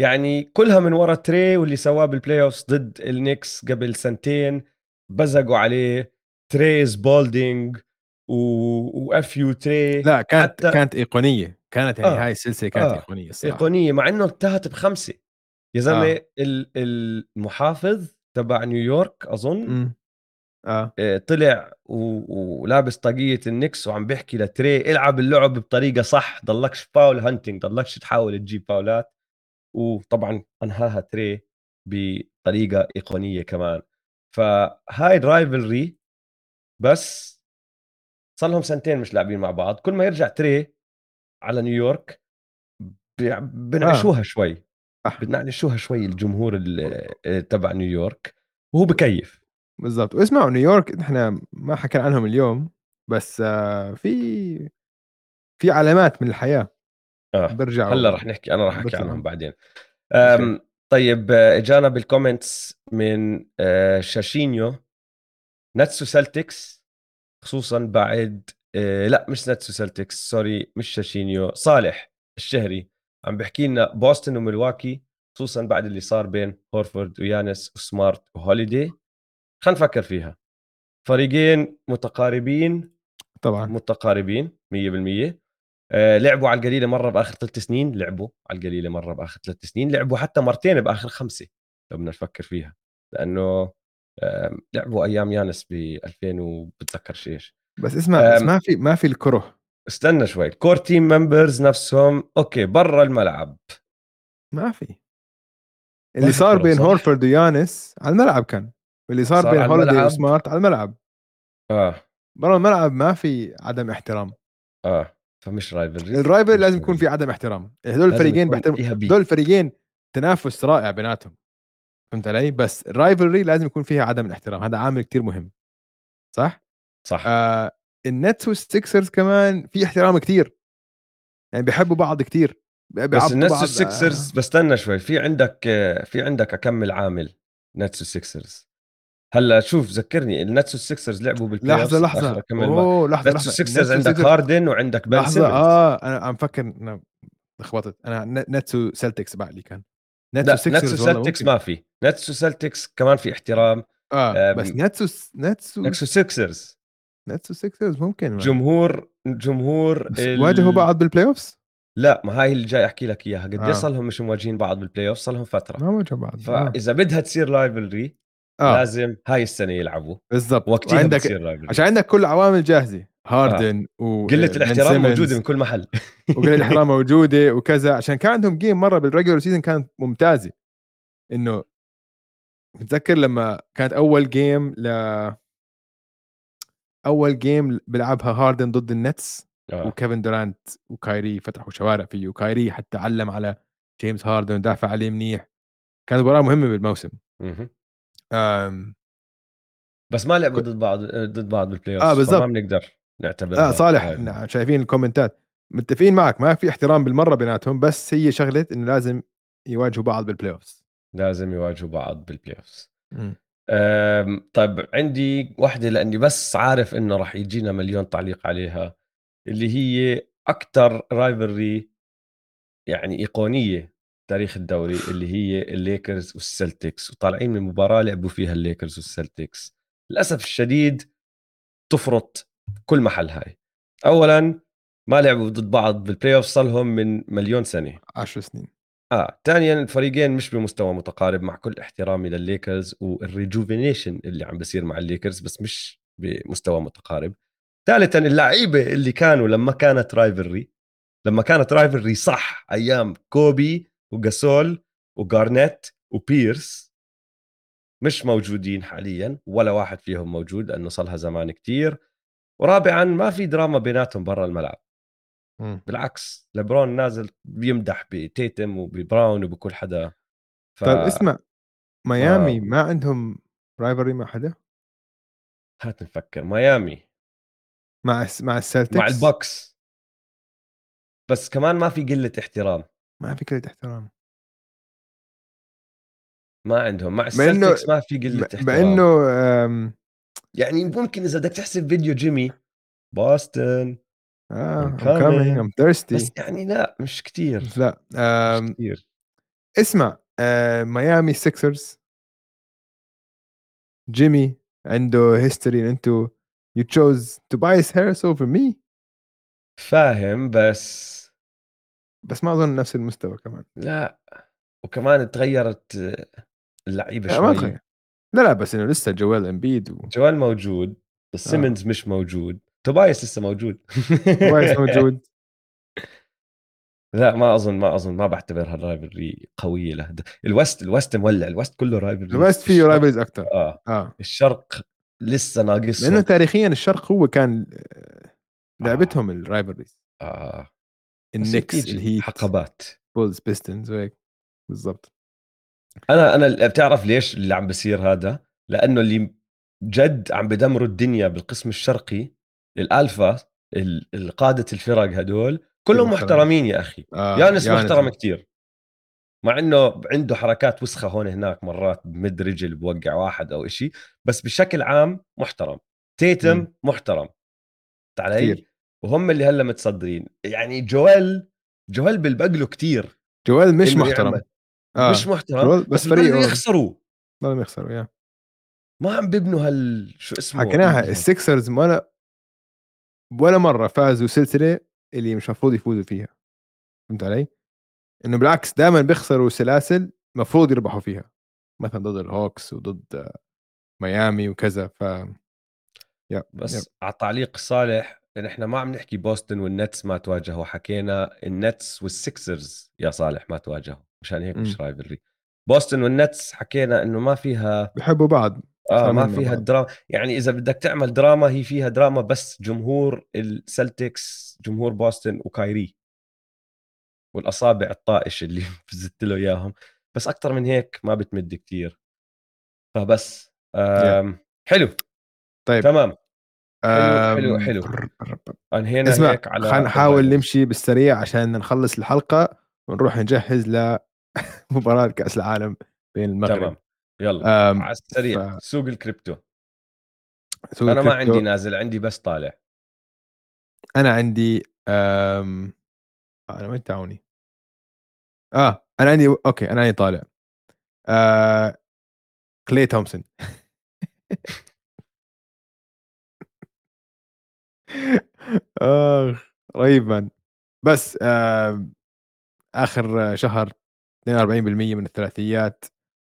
يعني كلها من ورا تري واللي سواه بال playoffs ضد النكس قبل سنتين بزقوا عليه تريز بولدينج و... واف يو تري لا كانت حتى كانت إيقونية كانت يعني آه هاي السلسلة كانت آه إيقونية الصراحة. إيقونية مع إنه انتهت بخمسة. يا زلمة آه. ال- المحافظ تبع نيويورك أظن آه آه، طلع و- ولابس طاقية النكس وعم بيحكي لتري العب اللعب بطريقة صح ضلكش فاول هانتنج ضلكش تحاول تجيب فاولات. وطبعا أنهاها تري بطريقة إيقونية كمان. فهاي ال rivalry بس صار لهم سنتين مش لاعبين مع بعض. كل ما يرجع تري على نيويورك بنعشوها شوي. صح. بنعشوها شوي الجمهور ال- تبع نيويورك وهو بكيف. بالضبط. واسمعوا نيويورك إحنا ما حكينا عنهم اليوم بس آه في في علامات من الحياة. آه. هلأ بيرجعوا رح نحكي أنا رح أحكي عنهم بعدين. أم طيب آه، اجانا بال comments من آه، شاشينيو نتس وسلتكس خصوصا بعد آه، لأ مش نتس وسلتكس sorry مش شاشينيو صالح الشهري. عم بحكي لنا بوسطن وملواكي خصوصا بعد اللي صار بين هورفورد ويانس وسمارت وهوليدي خلينا نفكر فيها. فريقين متقاربين. طبعا. متقاربين 100% آه، لعبوا على القليلة مرة بآخر ثلاث سنين لعبوا على القليلة مرة بآخر ثلاث سنين لعبوا حتى مرتين بآخر خمسة لو بدنا نفكر فيها. لأنه آه، لعبوا أيام يانس ب 2000 وبتذكرش إيش. بس اسمع بس ما في ما في الكره. استنى شوي. ال core team members نفسهم أوكي برا الملعب. ما في. اللي صار بين؟ هورفورد ويانس على الملعب كان. واللي صار, صار بين هوليدي. وسمارت على الملعب. آه. برا الملعب ما في عدم احترام. آه. فمش rivalry ال rivalry لازم يكون في عدم احترام. هذول الفريقين بيحترموا هذول الفريقين تنافس رائع بيناتهم. فهمت علي؟ بس ال rivalry لازم يكون فيها عدم الاحترام. هذا عامل كتير مهم. صح؟ صح. آه النتس والسكسرز كمان في احترام كتير. يعني بيحبوا بعض كتير. بس النتس بعض. والسكسرز بستنى شوي. في عندك آه، في عندك أكمل عامل نتس والسكسرز هلأ شوف ذكرني النتس والسكسرز لعبوا بال play لحظة لحظة. أوه لحظة لحظة. والسكسرز النتس عندك هاردن وعندك بن لحظة آه أنا عم فكر أنا لخبطت. أنا نتس وسلتكس بعد اللي كان. نتس وسلتكس ما في. نتس وسلتكس كمان في احترام. آه بس نتس نتس نتس وس- وسكسرز نتس وسكسرز ممكن ما. جمهور جمهور ال- واجهوا بعض بال playoffs لا ما هاي اللي جاي أحكي لك إياها. قد آه. إيه صار لهم مش مواجهين بعض بال playoff صار لهم فترة. ما واجهوا بعض آه, فإذا بدها تصير rivalry آه. لازم هاي السنة يلعبوا. بالضبط. وقتها بتصير rivalry عشان عندك كل العوامل جاهزة. هاردن و قلة بن الاحترام موجودة من كل محل. وقلة الاحترام موجودة وكذا. عشان كان عندهم game مرة بال regular season كانت ممتازة. إنه بتذكر لما كانت أول game ل أول game بيلعبها هاردن ضد النتس؟ آه. وكيفن دورانت وكايري فتحوا شوارع فيه. وكايري حتى علم على جيمس هاردن ودافع عليه منيح. كانت مباراة مهمة بالموسم. آم بس ما لعبوا ضد بعض ضد بعض بال play آه، off بالضبط. ما بنقدر نعتبرها آه صالح. نعم، شايفين الكومنتات متفقين معك ما في احترام بالمرة بيناتهم بس هي شغلة إنه لازم يواجهوا بعض بال playoffs لازم يواجهوا بعض بال playoff أم، طيب عندي واحدة لأني بس عارف إنه راح يجينا مليون تعليق عليها اللي هي أكتر rivalry يعني إيقونية تاريخ الدوري اللي هي الليكرز والسلتكس وطالعين من مباراة لعبوا فيها الليكرز والسلتكس. للأسف الشديد تفرط كل محل هاي. أولا ما لعبوا ضد بعض بال playoff صار لهم من مليون سنة. 10 سنين. آه ثانيا الفريقين مش بمستوى متقارب مع كل احترامي للليكرز وال rejuvenation اللي عم بيصير مع الليكرز بس مش بمستوى متقارب. ثالثا اللعيبة اللي كانوا لما كانت rivalry لما كانت rivalry صح أيام كوبي وجاسول وجارنيت وبيرس مش موجودين حاليا ولا واحد فيهم موجود لأنه صار لها زمان كتير. ورابعا ما في دراما بيناتهم برا الملعب. بالعكس لبرون نازل بيمدح بتيتم وببراون وبكل حدا. ف... طيب اسمع ميامي آه. ما عندهم rivalry مع حدا؟ هات نفكر ميامي. مع مع السلتكس؟ مع البوكس. بس كمان ما في قلة احترام. ما في كلمه احترام ما عندهم مع مع إنه السلتكس ما في قلة مع- احترام. مع إنه آم، يعني ممكن إذا بدك تحسب فيديو جيمي بوسطن I'm آه I'm coming coming I'm thirsty. بس يعني لا مش كتير لا مش كتير. اسمع آه، ميامي سيكسرز جيمي عنده history انتو you chose Tobias Harris over me. فاهم بس بس ما أظن نفس المستوى كمان. لا وكمان تغيرت اللعيبة ما شوي. تغير. لا لا بس إنه لسه جوال إمبيد و... جوال موجود بس آه. سيمنز مش موجود. توبايس لسه موجود. توبايس موجود. لا ما أظن ما أظن ما بعتبرها ال rivalry قوية له. ال West ال West مولع. ال West كله rivalry. ال West فيه rivals أكثر آه. آه. الشرق لسه لأنه ناقصهم تاريخيا الشرق هو كان آه، لعبتهم ال rivalries. آه. النكس الهيت حقبات بولز بيستنز وهيك. بالضبط. أنا أنا بتعرف ليش اللي عم بصير هذا؟ لأنه اللي جد عم بدمروا الدنيا بالقسم الشرقي الألفا ال- القاده الفرق هدول كلهم محترمين. يا أخي. آه يانس يانس محترم كتير. مع إنه عنده حركات وسخة هون هناك مرات بمد رجل بوقع واحد أو إشي بس بشكل عام محترم. تيتم مم. محترم. علي. وهم اللي هلا متصدرين. يعني جويل جويل بالبقله كتير. جوال مش محترم. آه. مش محترم بس, فريقه يخسروا ضلهم يخسروا يا. ما عم بيبنوا هال شو اسمه؟ حكيناها ال- السكسرز ولا ولا مرة فازوا سلسلة اللي مش المفروض يفوزوا فيها. فهمت علي؟ إنه بالعكس دائما بيخسروا سلاسل مفروض يربحوا فيها. مثلا ضد الهوكس وضد ميامي وكذا ف يا بس يا. على تعليق صالح نحن ما عم نحكي بوسطن والنتس ما تواجهوا حكينا النتس والسكسرز يا صالح ما تواجهوا مشان هيك مش. rivalry بوسطن والنتس حكينا إنه ما فيها بحبوا بعض آه ما فيها بعض. الدراما يعني إذا بدك تعمل دراما هي فيها دراما بس جمهور السلتكس جمهور بوسطن وكايري والأصابع الطائش اللي زدت له إياهم بس أكثر من هيك ما بتمد كتير. فبس حلو. طيب. تمام. حلو، حلو، حلو. أنهينا اسمع هيك على خلينا نحاول. نمشي بالسريع عشان نخلص الحلقة ونروح نجهز لمباراه كأس العالم بين المغرب. تمام. يلا على السريع. ف- سوق الكريبتو. سوق أنا ما الكريبتو. عندي نازل عندي بس طالع. أنا عندي أم... أنا وين تعوني آه أنا عندي أوكي أنا عندي طالع. آه... كلي تومسون. آخ رهيب man بس آه... آخر شهر 42% من الثلاثيات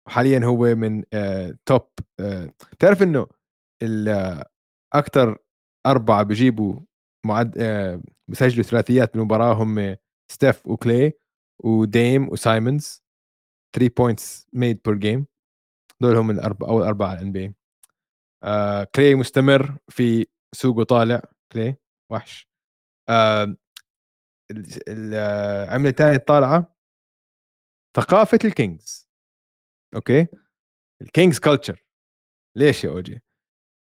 وحاليا هو من آه... top آه... تعرف إنه أكثر أربعة بيجيبوا معد آه... بيسجلوا ثلاثيات بالمباراه هم ستيف وكلي وديم وسايمونز 3 points made per game دول هم الاربعه أول أربعة على ال NBA آه كلي مستمر في سوقه طالع. كلي وحش. آه العمله الثانية الطالعه ثقافة الكينجز. أوكي؟ الكينجز culture ليش يا أوجي؟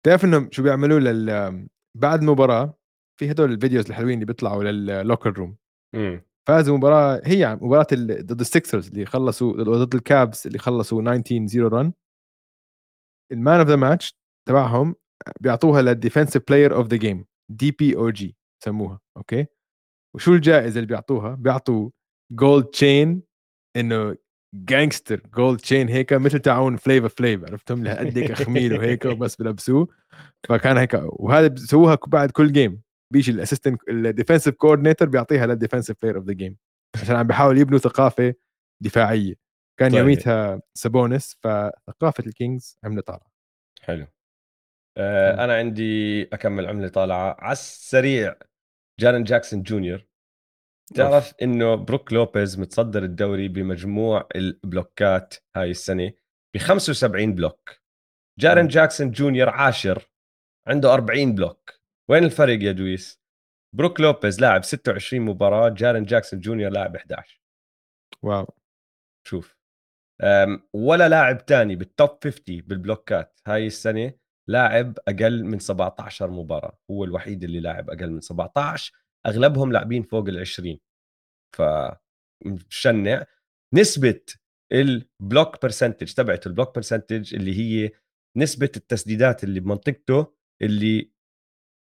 تعرف إنهم شو بيعملوا لل بعد المباراه في هدول ال videos الحلوين اللي بيطلعوا لل locker room امم فازوا مباراه هي مباراة ال- ضد السكسرز اللي خلصوا ضد الكافز اللي خلصوا 19 0 run ال man of the match تبعهم بيعطوها لل defensive player of the game DPOG سموها أوكي؟ وشو الجائزة اللي بيعطوها؟ بيعطوا gold chain إنه gangster gold chain هيك مثل تعون فليفر فليف عرفتهم؟ هيك خميل وهيك وبس بلبسوه. فكان هيك وهذا بسووها بعد كل game بيجي ال assistant ال defensive coordinator بيعطيها لل defensive player of the game عشان عم بيحاول يبنوا ثقافة دفاعية. كان طيب. يوميتها سابونيس فثقافة الكينجز عملت طالعه حلو. آه أنا عندي أكمل عملة طالعة على السريع. جارين جاكسون جونيور. تعرف إنه بروك لوبيز متصدر الدوري بمجموع البلوكات هاي السنة ب 75 block. جارين. جاكسون جونيور عاشر عنده 40 block. وين الفرق يا دويس؟ بروك لوبيز لاعب 26 مباراة جارين جاكسون جونيور لاعب 11 واو. شوف. ولا لاعب تاني بال top 50 بالبلوكات هاي السنة لاعب أقل من 17 مباراة هو الوحيد اللي لاعب أقل من 17 أغلبهم لاعبين فوق ال 20 ف مشنع. نسبة ال block percentage تبعته ال block percentage اللي هي نسبة التسديدات اللي بمنطقته اللي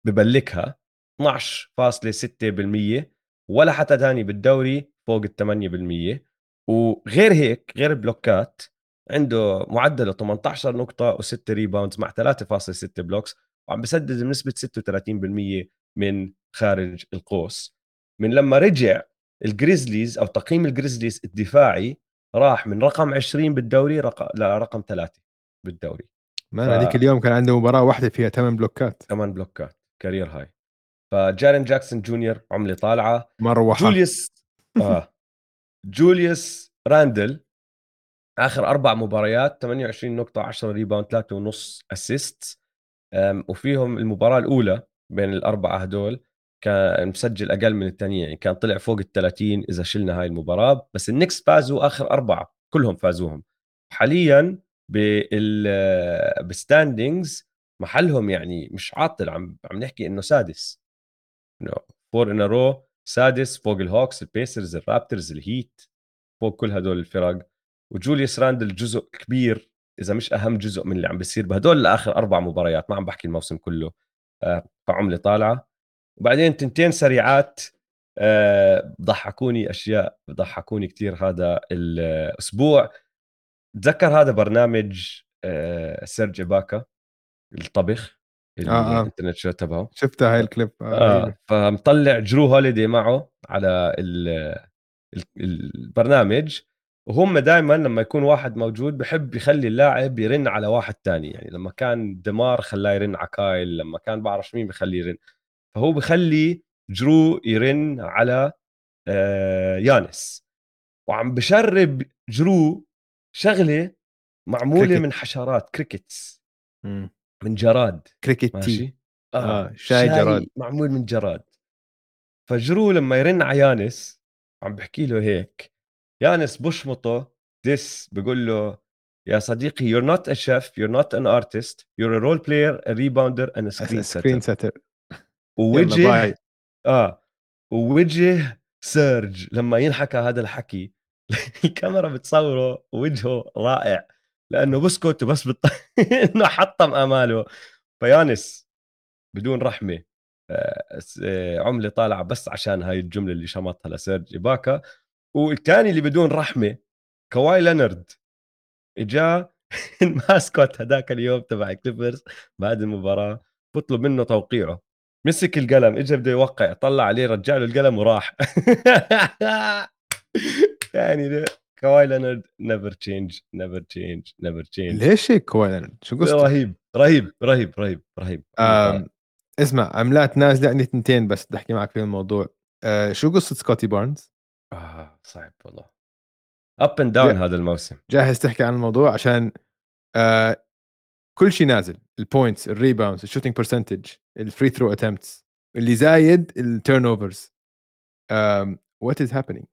ببلكها 12.6% ولا حتى ثاني بالدوري فوق ال 8% وغير هيك غير البلوكات عنده معدله 18 نقطة و6 rebounds مع 3.6 blocks وعم بسدد بنسبة 36% من خارج القوس. من لما رجع الجريزليز أو تقييم الجريزليز الدفاعي راح من رقم 20 بالدوري رقم لرقم 3 بالدوري. ما ف... هذيك اليوم كان عنده مباراة واحدة فيها 8 بلوكات 8 بلوكات career high فجارين جاكسون جونيور عملة طالعة. مروحه جوليوس آه. جوليوس راندل آخر أربع مباريات 28 نقطة 10 rebound 3 ونص assist وفيهم المباراة الأولى بين الأربعة هدول كان مسجل أقل من الثانية يعني كان طلع فوق ال 30 إذا شلنا هاي المباراة. بس النكس فازوا آخر أربعة كلهم فازوهم. حاليا بال بال standings محلهم يعني مش عاطل عم عم نحكي إنه سادس. إنه four in a row سادس فوق الهوكس البيسرز الرابترز الهيت فوق كل هدول الفرق. وجوليوس راندل جزء كبير إذا مش أهم جزء من اللي عم بيصير بهدول الآخر أربع مباريات ما عم بحكي الموسم كله آه، فعمله طالعة. وبعدين تنتين سريعات أه ضحكوني أشياء ضحكوني كثير هذا الأسبوع. تذكر هذا برنامج أه سيرج إيباكا الطبخ آه آه. الإنترنت show تبعه؟ شفتها هاي الكليب. آه, آه فمطلع جرو هوليدي معه على البرنامج. وهم دائما لما يكون واحد موجود بحب يخلي اللاعب يرن على واحد تاني. يعني لما كان ديمار خلاه يرن على كايل لما كان بعرف مين بخليه يرن. فهو بخلي جرو يرن على آه، يانس. وعم بشرب جرو شغلة معمولة كريكت. من حشرات crickets. من جراد. كريكت ماشي؟ آه, آه شاي, شاي جراد. معمول من جراد. فجرو لما يرن على يانس عم بحكي له هيك يانس بشمطه diss بقول له يا صديقي you're not a chef you're not an artist you're a role player a rebounder and a screen setter, screen setter. ووجه آه ووجه سيرج لما ينحكى هذا الحكي الكاميرا بتصوره وجهه رائع لأنه بسكت وبس بط... إنه حطم آماله. فيانس بدون رحمة آه، آه، عملة طالعة بس عشان هاي الجملة اللي شمطها لسيرج إيباكا والثاني اللي بدون رحمة كواي لينارد. إجا ال mascot هذاك اليوم تبع كليبرز بعد المباراة بطلب منه توقيعه مسك القلم اجى بده يوقع طلع عليه رجع له القلم وراح. يعني كواي لينارد never change never change never change ليش هيك كواي لينارد؟ شو قصته رهيب رهيب رهيب رهيب رهيب. اسمع عملات نازله عندي تنتين بس بدي أحكي معك في الموضوع. آه شو قصة سكوتي بارنز؟ آه صعب والله. up and down هذا الموسم. جاهز تحكي عن الموضوع عشان آه كل شيء نازل البوينتس الريباوندز الشوتنج برسنتج الفري ثرو اتمبتس اللي زايد ال turn overs what is happening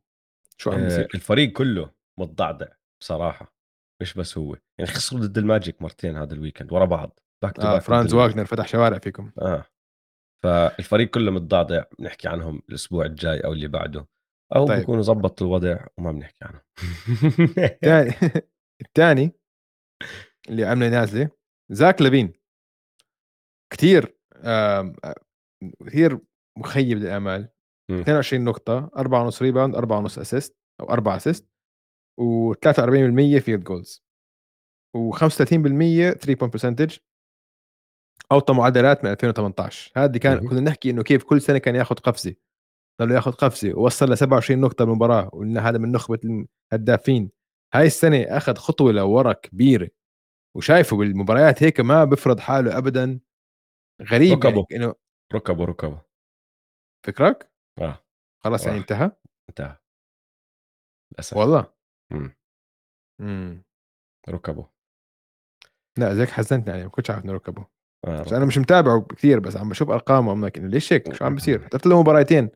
شو عم بيصير؟ الفريق كله متضعضع بصراحة. مش بس هو؟ يعني خسروا ضد الماجيك مرتين هذا ال weekend ورا بعض back to back فرانز واغنر فتح شوارع فيكم. آه فالفريق كله متضعضع. بنحكي عنهم الأسبوع الجاي أو اللي بعده. أو طيب. بيكونوا زبطوا الوضع وما بنحكي عنهم الثاني اللي عمله نازله زاك لافين كثير كثير مخيب للامال 22 نقطة 4.5 rebound 4.5 assist أو 4 assist و43% field goals و35% 3 point percentage اوطى معدلات من 2018 هذه كان كنا نحكي إنه كيف كل سنة كان ياخذ قفزة. ضل ياخذ قفزه ووصل ل 27 نقطة بالمباراه وقلنا هذا من نخبة الهدافين. هاي السنة أخذ خطوة لورا كبيرة وشايفه بالمباريات هيك ما بفرض حاله ابدا. غريب ركبه. يعني إنه ركبه ركبه. فكرك؟ آه. خلاص يعني انتهى؟ انتهى. للأسف. والله؟ امم امم ركبه. لا زيك حزنتني يعني ما كنتش عارف إنه ركبه. آه بس أنا مش متابعه كثير بس عم بشوف أرقامه عم ليش هيك؟ شو عم بصير؟ حضرت له مباراتين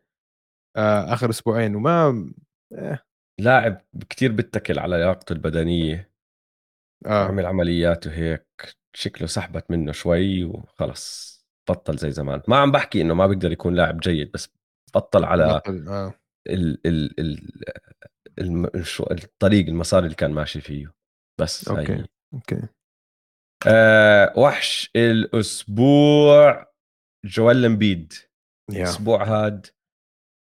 آه آخر أسبوعين وما آه. لاعب كثير بيتكل على لياقته البدنية آه. عمل عمليات وهيك شكله سحبت منه شوي وخلص بطل زي زمان ما عم بحكي إنه ما بيقدر يكون لاعب جيد بس بطل على بطل. آه. ال ال ال الم... الطريق المسار اللي كان ماشي فيه بس okay هي. okay أه وحش الأسبوع جويل امبيد الأسبوع هاد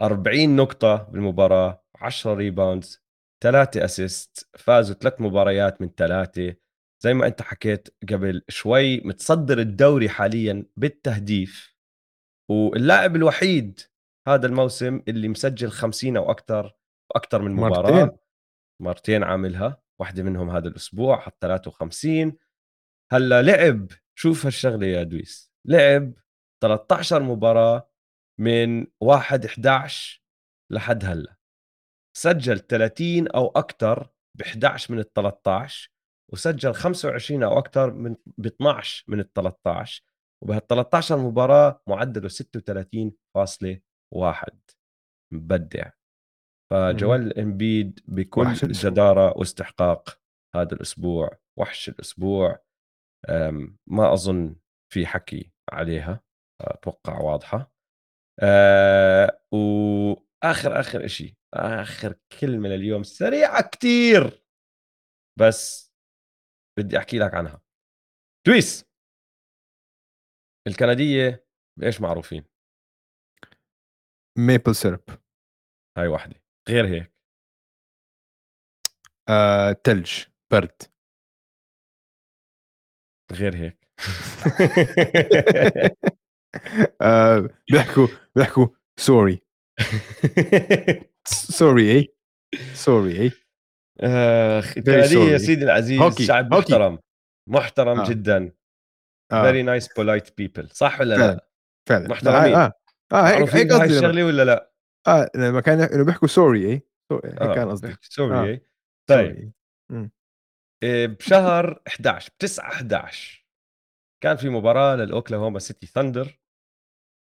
40 نقطة بالمباراة 10 rebounds 3 assist فازوا ثلاث مباريات من ثلاثة. زي ما أنت حكيت قبل شوي متصدر الدوري حاليا بالتهديف. واللاعب الوحيد هذا الموسم اللي مسجل 50 أو أكثر أكثر من مباراة. مرتين. مرتين عاملها. واحدة منهم هذا الأسبوع حط 53 هلأ لعب شوف هالشغلة يا دويس. لعب 13 مباراة من 1 11 لحد هلأ. سجل 30 أو أكثر ب 11 من ال 13 وسجل 25 أو أكثر من ب 12 من ال 13 وبهال 13 مباراه معدله 36.1 مبدع. فجوال إمبيد بكل. جدارة واستحقاق هذا الأسبوع وحش الأسبوع. ما أظن في حكي عليها أتوقع واضحة. أه وآخر آخر شيء آخر كلمة لليوم سريعة كتير. بس بدي أحكي لك عنها. تويس. الكندية بإيش معروفين؟ maple syrup. هاي واحدة غير هيك. آه، تلج برد. غير هيك. آه، بيحكوا بيحكوا sorry sorry eh sorry eh اخ يا. سيدي العزيز هوكي، شعب هوكي. محترم محترم آه. جدا آه، very nice polite people صح ولا فعلا. لا فعلا محترمين. آه آه هيك معروفين هيك بهاي قصدي الشغلة ولا لا آه لما كان انه بيحكوا sorry eh هيك آه، كان قصدي sorry آه. إيه. طيب. إيه، بشهر 11 ب 9 11 كان في مباراة للأوكلاهوما سيتي ثاندر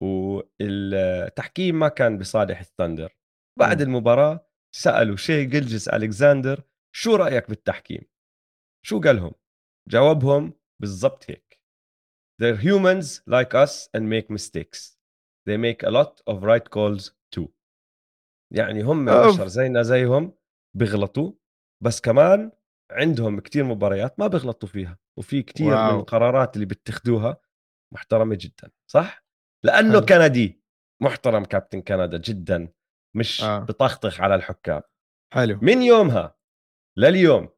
والتحكيم ما كان بصالح الثاندر بعد مم. المباراة سألوا شي جلجس ألكساندر شو رأيك بالتحكيم شو قالهم جاوبهم بالضبط هيك They're humans like us and make mistakes. They make a lot of right calls too. يعني هم. بشر زينا زيهم بيغلطوا بس كمان عندهم كتير مباريات ما بيغلطوا فيها وفي كتير واو. من القرارات اللي بيتخذوها محترمة جدا صح؟ لأنه حلو. كندي. محترم كابتن كندا جدا مش آه. بطخطخ على الحكام. حلو. من يومها لليوم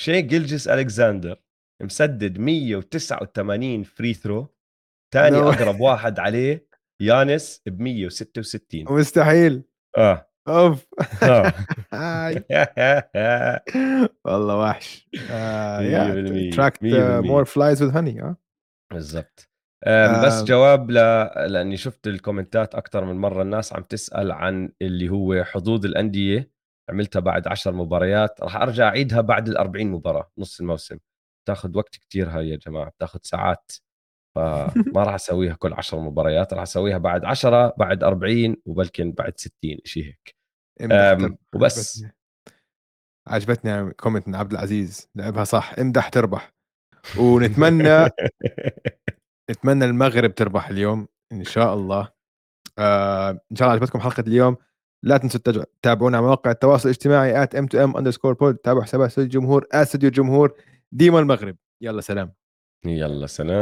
شاي جيلجس الكساندر مسدد 189 free throw ثاني. أقرب واحد عليه يانس ب 166 مستحيل. آه. أوف. آه. والله وحش. attract. more flies with honey آه. بالضبط. بس آم. جواب ل... لأني شفت الكومنتات أكثر من مرة الناس عم تسأل عن اللي هو حظوظ الأندية عملتها بعد 10 مباريات راح أرجع أعيدها بعد ال 40 مباراة نص الموسم تاخذ وقت كتير هاي يا جماعة بتاخذ ساعات فما راح أسويها كل 10 مباريات راح أسويها بعد 10 بعد 40 وبلكن بعد 60 شيء هيك. وبس. عجبتني. عجبتني كومنت من عبد العزيز لعبها صح امدح تربح ونتمنى نتمنى المغرب تربح اليوم إن شاء الله. آه إن شاء الله عجبتكم حلقة اليوم. لا تنسوا تتابعونا على مواقع التواصل الاجتماعي at m2m underscore pod تابعوا حسابات استوديو الجمهور استوديو الجمهور. ديما المغرب. يلا سلام. يلا سلام.